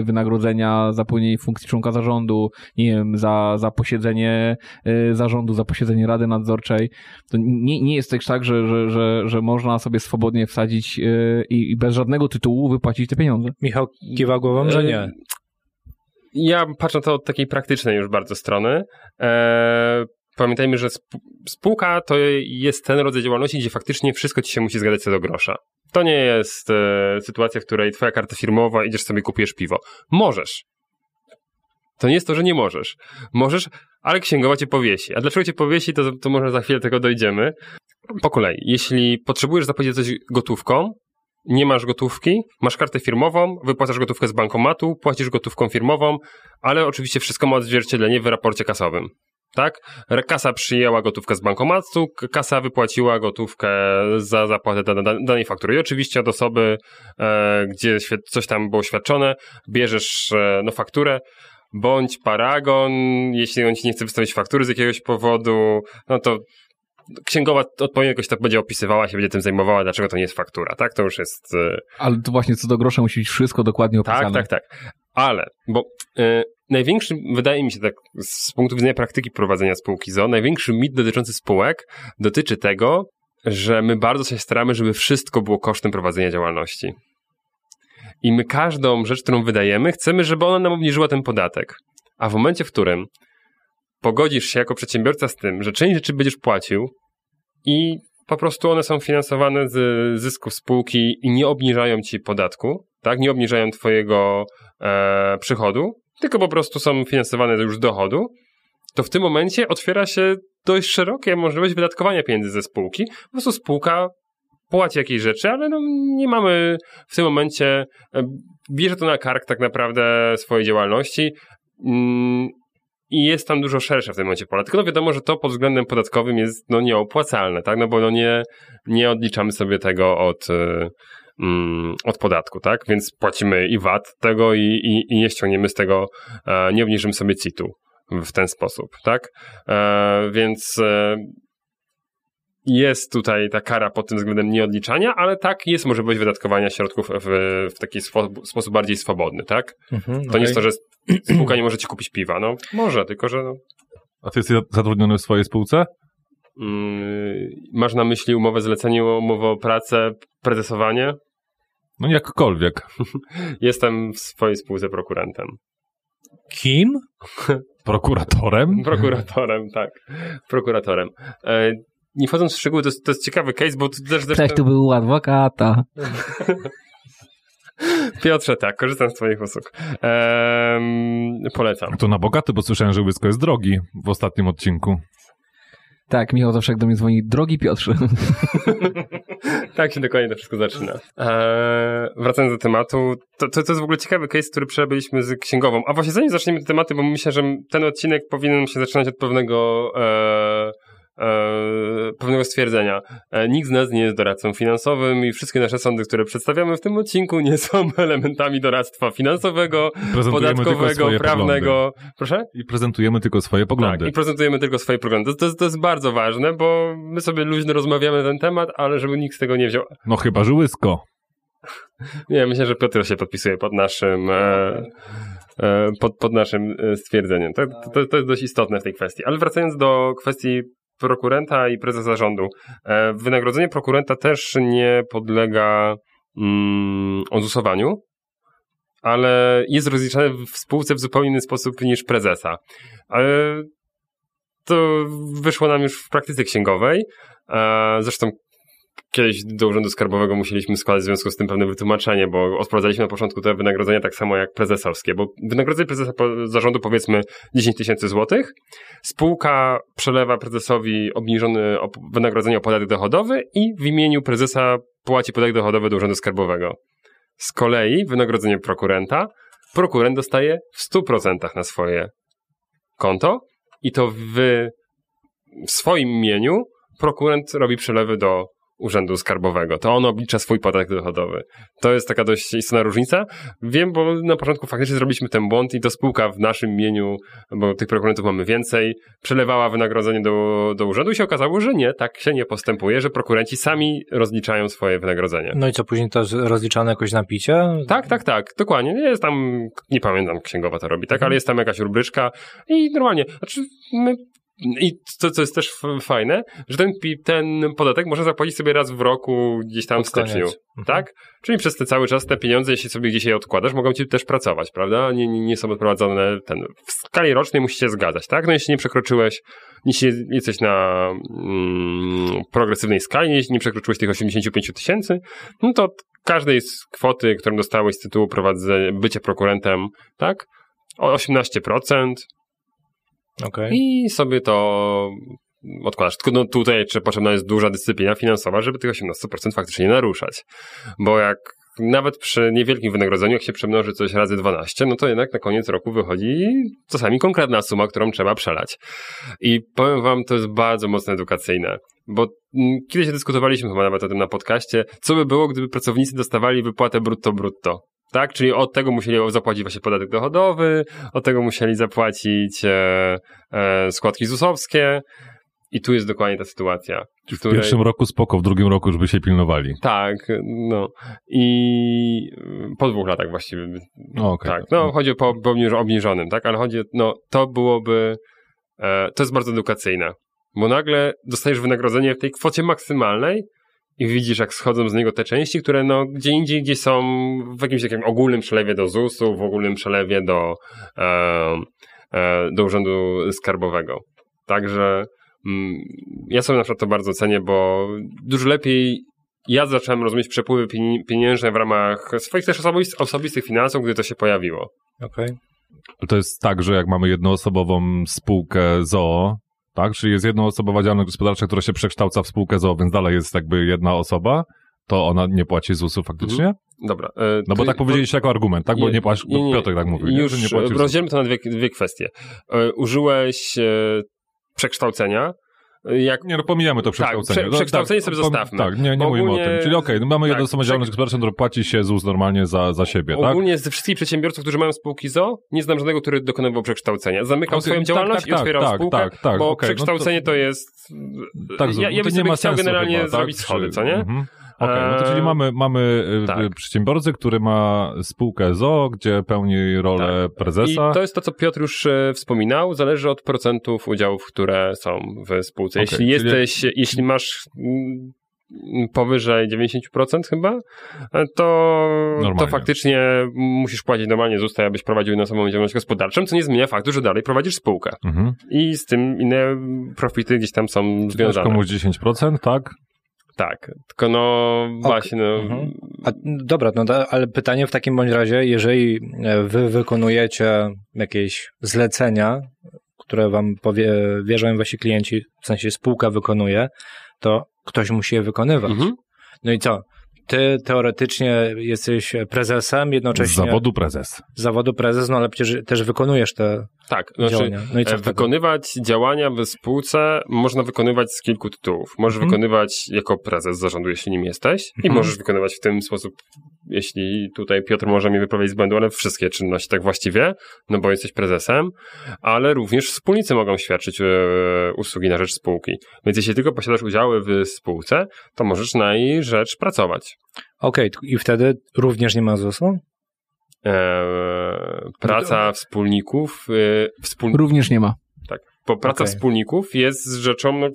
y, wynagrodzenia za pełnienie funkcji członka zarządu, nie wiem, za, za posiedzenie y, zarządu, za posiedzenie rady nadzorczej. To nie, nie jest też tak, że, że, że, że można sobie swobodnie wsadzić i, i bez żadnego tytułu wypłacić te pieniądze.
Michał kiwa głową, że nie.
Ja patrzę na to od takiej praktycznej już bardzo strony. E, pamiętajmy, że spółka to jest ten rodzaj działalności, gdzie faktycznie wszystko ci się musi zgadzać co do grosza. To nie jest e, sytuacja, w której twoja karta firmowa, idziesz sobie kupujesz piwo. Możesz. To nie jest to, że nie możesz. Możesz, ale księgowa cię powiesi. A dlaczego cię powiesi, to, to może za chwilę tego dojdziemy. Po kolei. Jeśli potrzebujesz zapłacić coś gotówką, nie masz gotówki, masz kartę firmową, wypłacasz gotówkę z bankomatu, płacisz gotówką firmową, ale oczywiście wszystko ma odzwierciedlenie w raporcie kasowym. Tak? Kasa przyjęła gotówkę z bankomatu, kasa wypłaciła gotówkę za zapłatę danej faktury. I oczywiście od osoby, e, gdzie coś tam było świadczone, bierzesz e, no, fakturę, bądź paragon, jeśli on ci nie chce wystawić faktury z jakiegoś powodu, no to księgowa odpowiednio jakoś tak będzie opisywała się, będzie tym zajmowała, dlaczego to nie jest faktura, tak? To już jest... E,
Ale to właśnie co do grosza musi być wszystko dokładnie
tak, opisane. Tak, tak, tak. Ale, bo y, największy, wydaje mi się tak z punktu widzenia praktyki prowadzenia spółki ZO, największy mit dotyczący spółek dotyczy tego, że my bardzo się staramy, żeby wszystko było kosztem prowadzenia działalności. I my każdą rzecz, którą wydajemy, chcemy, żeby ona nam obniżyła ten podatek. A w momencie, w którym pogodzisz się jako przedsiębiorca z tym, że część rzeczy będziesz płacił i po prostu one są finansowane z zysków spółki i nie obniżają ci podatku, tak? Nie obniżają twojego e, przychodu, tylko po prostu są finansowane już z dochodu, to w tym momencie otwiera się dość szerokie możliwość wydatkowania pieniędzy ze spółki. Po prostu spółka płaci jakieś rzeczy, ale no nie mamy w tym momencie, e, bierze to na kark tak naprawdę swojej działalności mm, i jest tam dużo szersza w tym momencie pola. Tylko no wiadomo, że to pod względem podatkowym jest no nieopłacalne, tak? No bo no nie, nie odliczamy sobie tego od, e, mm, od podatku, tak? Więc płacimy i VAT tego i, i, i nie ściągniemy z tego, e, nie obniżymy sobie CIT-u w ten sposób, tak? Więc jest tutaj ta kara pod tym względem nieodliczania, ale tak, jest możliwość wydatkowania środków w, w taki swo, sposób bardziej swobodny, tak? Mhm, to okay. nie jest to, że spółka nie może ci kupić piwa, no może, tylko że... No.
A ty jesteś zatrudniony w swojej spółce?
Mm, masz na myśli umowę zlecenie, umowę o pracę, prezesowanie?
No jakkolwiek. [laughs]
Jestem w swojej spółce prokurantem.
Kim? [laughs]
Prokuratorem?
Prokuratorem, tak. Prokuratorem. Nie wchodząc w szczegóły, to jest, to jest ciekawy case, bo to też...
Cześć, tu był adwokata. [laughs]
Piotrze, tak, korzystam z twoich usług. Ehm, polecam.
To na bogaty, bo słyszałem, że Łysko jest drogi w ostatnim odcinku.
Tak, Michał zawsze do mnie dzwoni, drogi Piotrze. [laughs]
tak się dokładnie to wszystko zaczyna. Eee, wracając do tematu, to, to, to jest w ogóle ciekawy case, który przebyliśmy z księgową. A właśnie zanim zaczniemy te tematy, bo myślę, że ten odcinek powinien się zaczynać od pewnego... E, E, pewnego stwierdzenia. E, nikt z nas nie jest doradcą finansowym i wszystkie nasze sądy, które przedstawiamy w tym odcinku, nie są [laughs] elementami doradztwa finansowego, podatkowego, prawnego.
Poglądy. Proszę? I prezentujemy tylko swoje poglądy.
Tak, i prezentujemy tylko swoje poglądy. To, to, to jest bardzo ważne, bo my sobie luźno rozmawiamy na ten temat, ale żeby nikt z tego nie wziął.
No chyba, że łysko. [laughs]
Nie, myślę, że Piotr się podpisuje pod naszym. E, e pod, pod naszym stwierdzeniem. To, to, to jest dość istotne w tej kwestii. Ale wracając do kwestii prokurenta i prezesa zarządu. E, wynagrodzenie prokurenta też nie podlega mm, ale jest rozliczane w spółce w zupełnie inny sposób niż prezesa. Ale to wyszło nam już w praktyce księgowej. E, zresztą kiedyś do Urzędu Skarbowego musieliśmy składać w związku z tym pewne wytłumaczenie, bo odprowadzaliśmy na początku te wynagrodzenia tak samo jak prezesowskie, bo wynagrodzenie prezesa zarządu powiedzmy 10 tysięcy złotych, spółka przelewa prezesowi obniżone wynagrodzenie o podatek dochodowy i w imieniu prezesa płaci podatek dochodowy do Urzędu Skarbowego. Z kolei wynagrodzenie prokurenta, prokurent dostaje w 100% na swoje konto i to w, w swoim imieniu prokurent robi przelewy do Urzędu Skarbowego. To on oblicza swój podatek dochodowy. To jest taka dość istotna różnica. Wiem, bo na początku faktycznie zrobiliśmy ten błąd i to spółka w naszym imieniu, bo tych prokurentów mamy więcej, przelewała wynagrodzenie do, do urzędu i się okazało, że nie, tak się nie postępuje, że prokurenci sami rozliczają swoje wynagrodzenie.
No i co, później to rozliczane jakoś na picie?
Tak, tak, tak, dokładnie. Jest tam, nie pamiętam, księgowa to robi, tak, mhm. ale jest tam jakaś rubryczka i normalnie, znaczy my I to, co jest też fajne, że ten, ten podatek można zapłacić sobie raz w roku gdzieś tam w styczniu.
Mhm.
Tak? Czyli przez te cały czas te pieniądze, jeśli sobie gdzieś je odkładasz, mogą ci też pracować, prawda? Nie, nie, nie są odprowadzone ten. W skali rocznej musisz się zgadzać, tak? No jeśli nie przekroczyłeś, jeśli jesteś na mm, progresywnej skali, jeśli nie przekroczyłeś tych 85 tysięcy, no to każdej z kwoty, którą dostałeś z tytułu prowadzenia, bycia prokurentem, tak? O 18%,
Okej.
i sobie to odkładasz. Tylko no tutaj potrzebna jest duża dyscyplina finansowa, żeby tych 18% faktycznie nie naruszać. Bo jak nawet przy niewielkim wynagrodzeniu, jak się przemnoży coś razy 12, no to jednak na koniec roku wychodzi czasami konkretna suma, którą trzeba przelać. I powiem wam, to jest bardzo mocno edukacyjne. Bo mm, kiedyś dyskutowaliśmy chyba nawet o tym na podcaście, co by było, gdyby pracownicy dostawali wypłatę brutto-brutto. Tak, czyli od tego musieli zapłacić właśnie podatek dochodowy, od tego musieli zapłacić e, e, składki ZUS-owskie i tu jest dokładnie ta sytuacja.
W
której-
pierwszym roku spoko, w drugim roku już by się pilnowali.
Tak, no i y, po dwóch latach właściwie.
No, okej.
Tak, no chodzi o po, po obniż- obniżonym, tak, ale chodzi o, no to byłoby, e, to jest bardzo edukacyjne, bo nagle dostajesz wynagrodzenie w tej kwocie maksymalnej i widzisz, jak schodzą z niego te części, które no gdzie indziej, gdzie są w jakimś takim ogólnym przelewie do ZUS-u, w ogólnym przelewie do, e, e, do Urzędu Skarbowego. Także mm, ja sobie na przykład to bardzo cenię, bo dużo lepiej ja zacząłem rozumieć przepływy pieni- pieniężne w ramach swoich też osobis- osobistych finansów, gdy to się pojawiło.
Okej.
To jest tak, że jak mamy jednoosobową spółkę ZOO, tak, czyli jest jednoosobowa działalność gospodarcza, która się przekształca w spółkę ZOO, więc dalej jest jakby jedna osoba, to ona nie płaci ZUS-u faktycznie?
Dobra. e,
No bo tak powiedzieliście jako argument, tak? Bo
Nie,
nie płaci,
nie, nie.
Piotr tak mówił, nie?
Już
że nie płaci ZUS-u.
rozdzielmy to na dwie, dwie kwestie. E, Użyłeś e, przekształcenia. Jak
Nie, no pomijamy to przekształcenie.
prze-
No,
przekształcenie sobie
pom-
zostawmy.
Tak, nie, nie
Bo
mówimy o
ogólnie-
tym. Czyli okej, no mamy
tak,
jednoosobową działalność gospodarczą, która płaci się ZUS normalnie za, za siebie, tak?
Ogólnie ze wszystkich przedsiębiorców, którzy mają spółki ZO, nie znam żadnego, który dokonywał przekształcenia. Zamykał
Okej,
swoją
tak,
działalność
tak,
i otwierał
tak,
spółkę,
tak, tak,
bo
okej, no to-
przekształcenie to jest...
Tak,
ja, ja
to
bym
nie
sobie
ma
chciał
sensu
generalnie
chyba,
zrobić
tak?
schody, co nie?
Mhm. Okej, no to czyli mamy, mamy y,
tak.
y, przedsiębiorcę, który ma spółkę ZOO, gdzie pełni rolę
Tak.
prezesa.
I to jest to, co Piotr już e, wspominał, zależy od procentów udziałów, które są w spółce.
Okej,
jeśli
czyli-
jesteś, jeśli masz mm, powyżej 90% chyba, e, to, to faktycznie musisz płacić normalnie ZUS, abyś prowadził jednoosobową działalność gospodarczą, co nie zmienia faktu, że dalej prowadzisz spółkę.
Mhm.
I z tym inne profity gdzieś tam są
Też
związane.
komuś 10%, tak?
Tak, tylko no właśnie, no,
Mhm. A, dobra, no ale pytanie w takim bądź razie, jeżeli e, wy wykonujecie jakieś zlecenia, które wam powie, wierzą wasi klienci, w sensie spółka wykonuje, to ktoś musi je wykonywać.
mhm.
No i co? Ty teoretycznie jesteś prezesem,
Z
jednocześnie
zawodu prezes.
z zawodu prezes, no ale przecież też wykonujesz te
tak, znaczy
działania. No i co
E? Wykonywać działania w spółce można wykonywać z kilku tytułów. Możesz
Mhm.
wykonywać jako prezes zarządu, jeśli nim jesteś, i
Mhm.
możesz wykonywać w tym sposób, jeśli tutaj Piotr może mnie wyprawić z błędu, ale wszystkie czynności tak właściwie, no bo jesteś prezesem, ale również wspólnicy mogą świadczyć e, usługi na rzecz spółki. Więc jeśli tylko posiadasz udziały w spółce, to możesz na jej rzecz pracować.
Okej, i wtedy również nie ma ZUS-u?
E, praca wspólników, e, wspól...
Również nie ma.
Tak, bo praca
Okej.
wspólników jest rzeczą, no,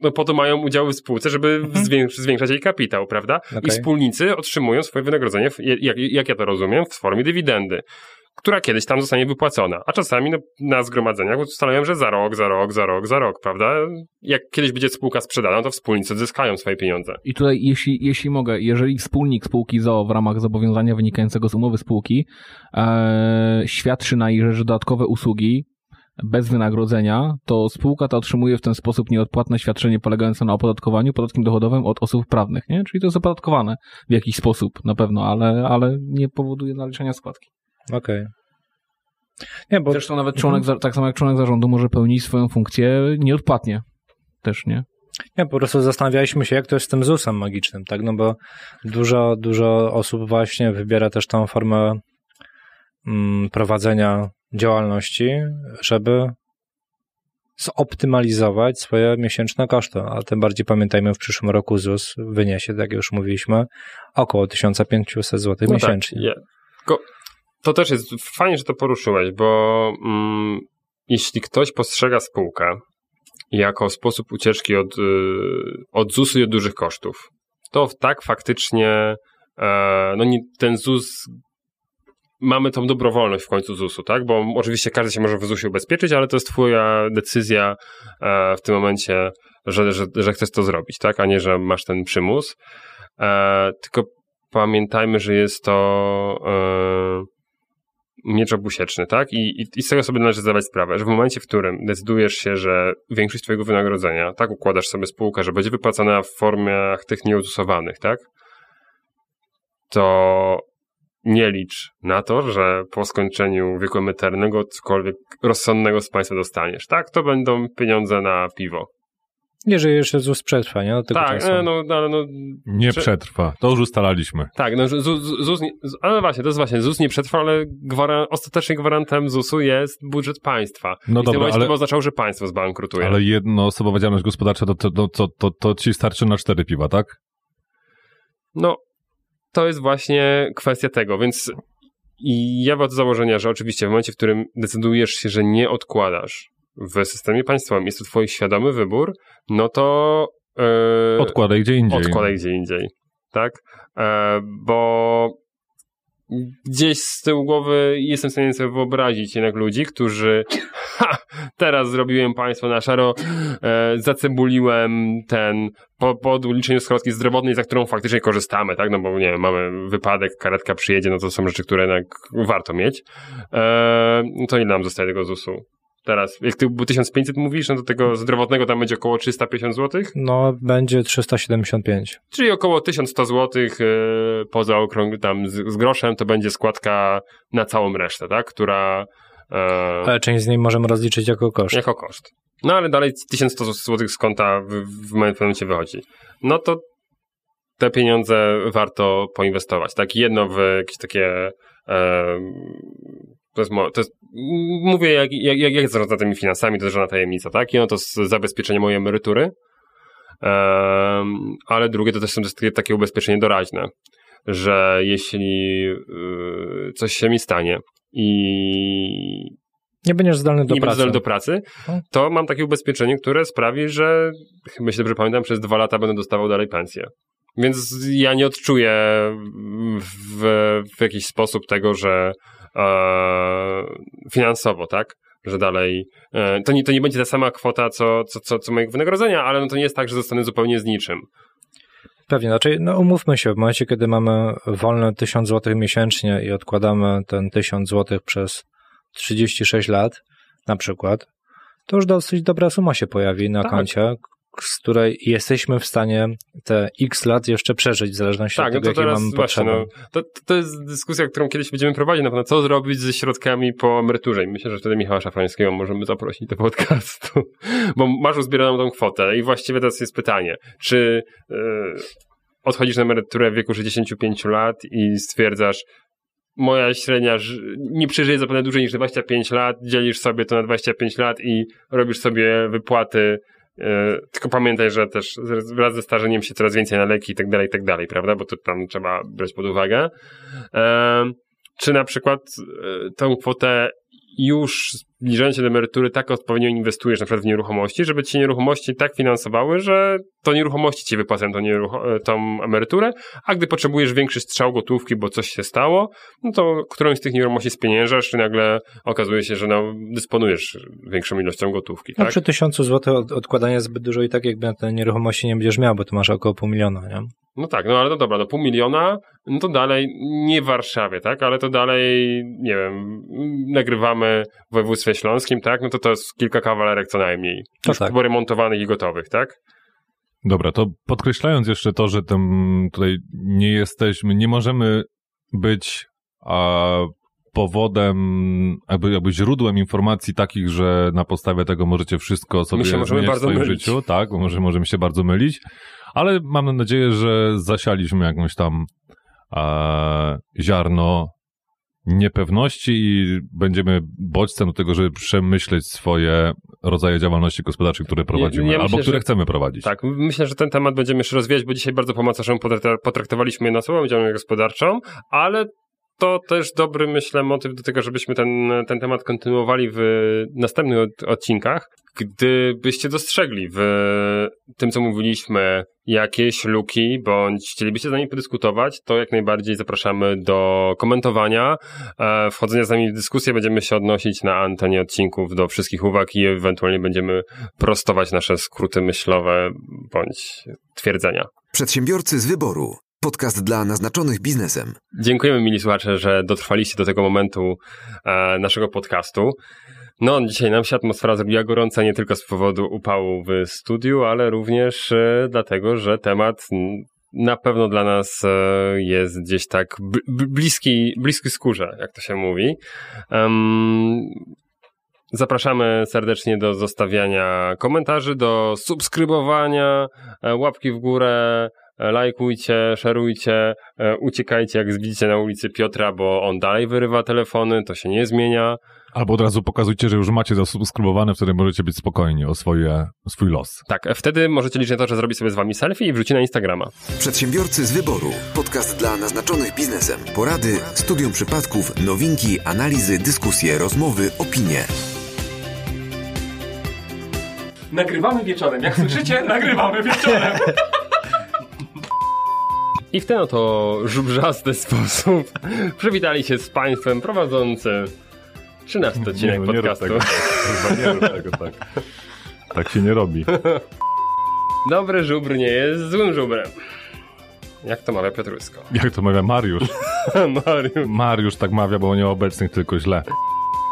no po to mają udziały w spółce, żeby
Mhm.
zwiększyć, zwiększać jej kapitał, prawda? I
Okej.
wspólnicy otrzymują swoje wynagrodzenie, w- jak, jak ja to rozumiem, w formie dywidendy, która kiedyś tam zostanie wypłacona. A czasami no, na zgromadzeniach ustalają, że za rok, za rok, za rok, za rok, prawda? Jak kiedyś będzie spółka sprzedana, to wspólnicy zyskają swoje pieniądze.
I tutaj, jeśli, jeśli mogę, jeżeli wspólnik spółki ZOO w ramach zobowiązania wynikającego z umowy spółki e, świadczy na jej rzecz dodatkowe usługi bez wynagrodzenia, to spółka ta otrzymuje w ten sposób nieodpłatne świadczenie polegające na opodatkowaniu podatkiem dochodowym od osób prawnych, nie? Czyli to jest opodatkowane w jakiś sposób na pewno, ale, ale nie powoduje naliczenia składki.
Okej. Nie, bo
Zresztą nawet członek, za- tak samo jak członek zarządu może pełnić swoją funkcję nieodpłatnie. Też, nie?
Nie, po prostu zastanawialiśmy się, jak to jest z tym ZUS-em magicznym, tak? No bo dużo, dużo osób właśnie wybiera też tą formę mm, prowadzenia działalności, żeby zoptymalizować swoje miesięczne koszty, a tym bardziej pamiętajmy, w przyszłym roku ZUS wyniesie, tak jak już mówiliśmy, około 1500 zł
No
miesięcznie.
Tak, tylko to też jest fajnie, że to poruszyłeś, bo mm, jeśli ktoś postrzega spółkę jako sposób ucieczki od, y, od ZUS-u i od dużych kosztów. To tak faktycznie e, no ten ZUS mamy tą dobrowolność w końcu ZUS-u, tak? Bo oczywiście każdy się może w ZUS-ie ubezpieczyć, ale to jest twoja decyzja e, w tym momencie, że, że, że chcesz to zrobić, tak? A nie, że masz ten przymus. E, tylko pamiętajmy, że jest to e, miecz obusieczny, tak? I, i, I z tego sobie należy zdawać sprawę, że w momencie, w którym decydujesz się, że większość twojego wynagrodzenia, tak układasz sobie spółkę, że będzie wypłacana w formach tych nieuzusowanych, tak? To nie licz na to, że po skończeniu wieku emerytalnego cokolwiek rozsądnego z państwa dostaniesz, tak? To będą pieniądze na piwo.
Jeżeli jeszcze ZUS przetrwa, nie? Do tego
tak,
czasu.
e, no, no, ale no,
Nie
Prze-
przetrwa. To już ustalaliśmy.
tak, no, ZUS, ZUS nie, ale właśnie, to jest właśnie, ZUS nie przetrwa, ale gwara, ostatecznie gwarantem ZUS-u jest budżet państwa.
No
I w tym
dobra,
momencie
ale,
to by oznaczało, że państwo zbankrutuje.
ale jednoosobowa działalność gospodarcza to, to, to, to, to, to ci starczy na cztery piwa, tak?
No, to jest właśnie kwestia tego, więc i ja wychodzę z założenia, że oczywiście w momencie, w którym decydujesz się, że nie odkładasz w systemie państwowym, jest to twój świadomy wybór, no to e,
Odkładaj gdzie indziej.
odkładaj gdzie indziej, tak? E, bo gdzieś z tyłu głowy jestem w stanie sobie wyobrazić jednak ludzi, którzy [laughs] ha, teraz zrobiłem państwo na szaro, e, zacebuliłem ten po, po odliczeniu składki zdrowotnej, za którą faktycznie korzystamy, tak? No bo nie wiem, mamy wypadek, karetka przyjedzie, no to są rzeczy, które jednak warto mieć. E, no to ile nam zostaje tego ZUS-u? Teraz, jak ty 1500 mówisz, no to tego zdrowotnego tam będzie około 350 zł?
No, będzie 375.
Czyli około 1100 zł yy, poza okrąg tam z, z groszem to będzie składka na całą resztę, tak? Która yy,
Ale część z niej możemy rozliczyć jako koszt.
jako koszt. No ale dalej 1100 zł z konta w, w momencie wychodzi. No to te pieniądze warto poinwestować, tak? Jedno w jakieś takie e, to jest, to jest, mówię jak, jak, jak, jak zarządzam tymi finansami, to jest żadna tajemnica, tak? Jedno to jest zabezpieczenie mojej emerytury, Em, ale drugie to też są takie, takie ubezpieczenie doraźne, że jeśli y, coś się mi stanie i
Nie będziesz zdolny do
nie
pracy.
zdolny do pracy,
Mhm.
to mam takie ubezpieczenie, które sprawi, że się dobrze pamiętam, przez dwa lata będę dostawał dalej pensję. Więc ja nie odczuję w, w jakiś sposób tego, że finansowo, tak? Że dalej. E, to, nie, to nie będzie ta sama kwota, co, co, co, co mojego wynagrodzenia, ale no to nie jest tak, że zostanę zupełnie z niczym.
Pewnie, znaczy, no umówmy się, w momencie, kiedy mamy wolne 1000 zł miesięcznie i odkładamy ten 1000 zł przez 36 lat, na przykład, to już dosyć dobra suma się pojawi na
Tak.
koncie, z której jesteśmy w stanie te x lat jeszcze przeżyć, w zależności
Tak,
od
no
tego,
to
jakie
teraz
mamy
właśnie, no, to, to jest dyskusja, którą kiedyś będziemy prowadzić na pewno, co zrobić ze środkami po emeryturze. I myślę, że wtedy Michała Szafrańskiego możemy zaprosić do podcastu, [laughs] bo masz uzbieraną tą kwotę. I właściwie teraz jest pytanie, czy yy, odchodzisz na emeryturę w wieku 65 lat i stwierdzasz, moja średnia, nie przeżyje zapewne dłużej niż 25 lat, dzielisz sobie to na 25 lat i robisz sobie wypłaty Tylko pamiętaj, że też wraz ze starzeniem się coraz więcej na leki i tak dalej, i tak dalej, prawda? Bo to tam trzeba brać pod uwagę. E, Czy na przykład e, tę kwotę już zbliżając się do emerytury tak odpowiednio inwestujesz na przykład w nieruchomości, żeby ci nieruchomości tak finansowały, że to nieruchomości ci wypłacają tą, nierucho- tą emeryturę, a gdy potrzebujesz większy strzał gotówki, bo coś się stało, no to którąś z tych nieruchomości spieniężasz i nagle okazuje się, że no, dysponujesz większą ilością gotówki,
No
tak?
przy 1000 zł od, odkładania zbyt dużo i tak jakby na te nieruchomości nie będziesz miał, bo tu masz około pół miliona, nie?
No tak, no ale no dobra, no pół miliona, no to dalej, nie w Warszawie, tak, ale to dalej, nie wiem, nagrywamy w województwie śląskim, tak, no to to jest kilka kawalerek co najmniej,
To
już
tak.
poremontowanych i gotowych, tak?
Dobra, to podkreślając jeszcze to, że tam tutaj nie jesteśmy, nie możemy być a, powodem, jakby, jakby źródłem informacji takich, że na podstawie tego możecie wszystko sobie
się możemy
zmieniać w swoim
mylić.
życiu, tak, bo może, możemy się bardzo mylić, ale mam nadzieję, że zasialiśmy jakąś tam a, ziarno niepewności i będziemy bodźcem do tego, żeby przemyśleć swoje rodzaje działalności gospodarczej, które prowadzimy,
ja
albo
myślę,
które
że-
chcemy prowadzić.
Tak, myślę, że ten temat będziemy jeszcze rozwijać, bo dzisiaj bardzo po macoszemu potraktowaliśmy jednoosobową działalność gospodarczą, ale to też dobry, myślę, motyw do tego, żebyśmy ten, ten temat kontynuowali w następnych od, odcinkach. Gdybyście dostrzegli w tym, co mówiliśmy, jakieś luki, bądź chcielibyście z nami podyskutować, to jak najbardziej zapraszamy do komentowania, e, wchodzenia z nami w dyskusję. Będziemy się odnosić na antenie odcinków do wszystkich uwag i ewentualnie będziemy prostować nasze skróty myślowe bądź twierdzenia.
Przedsiębiorcy z wyboru. Podcast dla naznaczonych biznesem.
Dziękujemy, mili słuchacze, że dotrwaliście do tego momentu e, naszego podcastu. No, dzisiaj nam się atmosfera zrobiła gorąca nie tylko z powodu upału w studiu, ale również e, dlatego, że temat na pewno dla nas e, jest gdzieś tak bliski, bliski skórze, jak to się mówi. Em, Zapraszamy serdecznie do zostawiania komentarzy, do subskrybowania, e, łapki w górę, lajkujcie, szerujcie, e, uciekajcie jak widzicie na ulicy Piotra, bo on dalej wyrywa telefony, to się nie zmienia.
Albo od razu pokazujcie, że już macie zasubskrybowane, wtedy możecie być spokojni o, swoje, swój los.
Tak, e, wtedy możecie liczyć na to, że zrobi sobie z wami selfie i wrzuci na Instagrama.
Przedsiębiorcy z wyboru. Podcast dla naznaczonych biznesem. Porady, studium przypadków, nowinki, analizy, dyskusje, rozmowy, opinie.
Nagrywamy wieczorem. Jak słyszycie, nagrywamy wieczorem. [laughs] I w ten oto żubrzasty [laughs] sposób przywitali się z Państwem prowadzący 13 odcinek
nie, no nie rób
podcastu.
tego. Chyba nie rób tego tak. Tak się nie robi.
Dobry żubr nie jest złym żubrem. Jak to mawia Piotrusko?
Jak to mawia Mariusz? [laughs]
Mariusz.
Mariusz tak mawia, bo nie obecnych, tylko źle.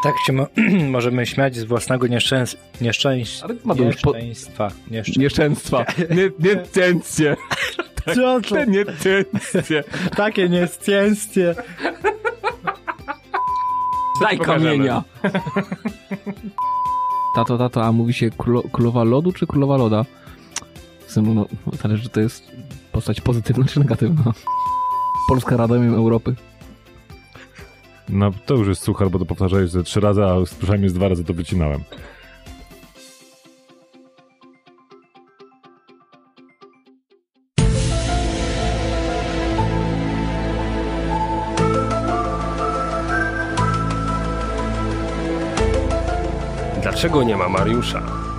Tak się mo- [clears throat] możemy śmiać z własnego nieszczęs- nieszczęś-
Ale Mateusz, po-
nieszczęństwa. Nieszczę-
Nieszczęstwa. Nie, [laughs] nieszczęście.
Co to?
Nieszczęście.
Takie nieszczęście.
Daj
pokażemy.
kamienia. Tato, tato, a mówi się królo, królowa lodu czy królowa loda? Synu, no, zależy, czy to jest postać pozytywna czy negatywna. Polska Rada Europy.
No to już jest suchar, bo to powtarzałeś ze trzy razy, a przynajmniej z dwa razy to wycinałem.
Dlaczego nie ma Mariusza?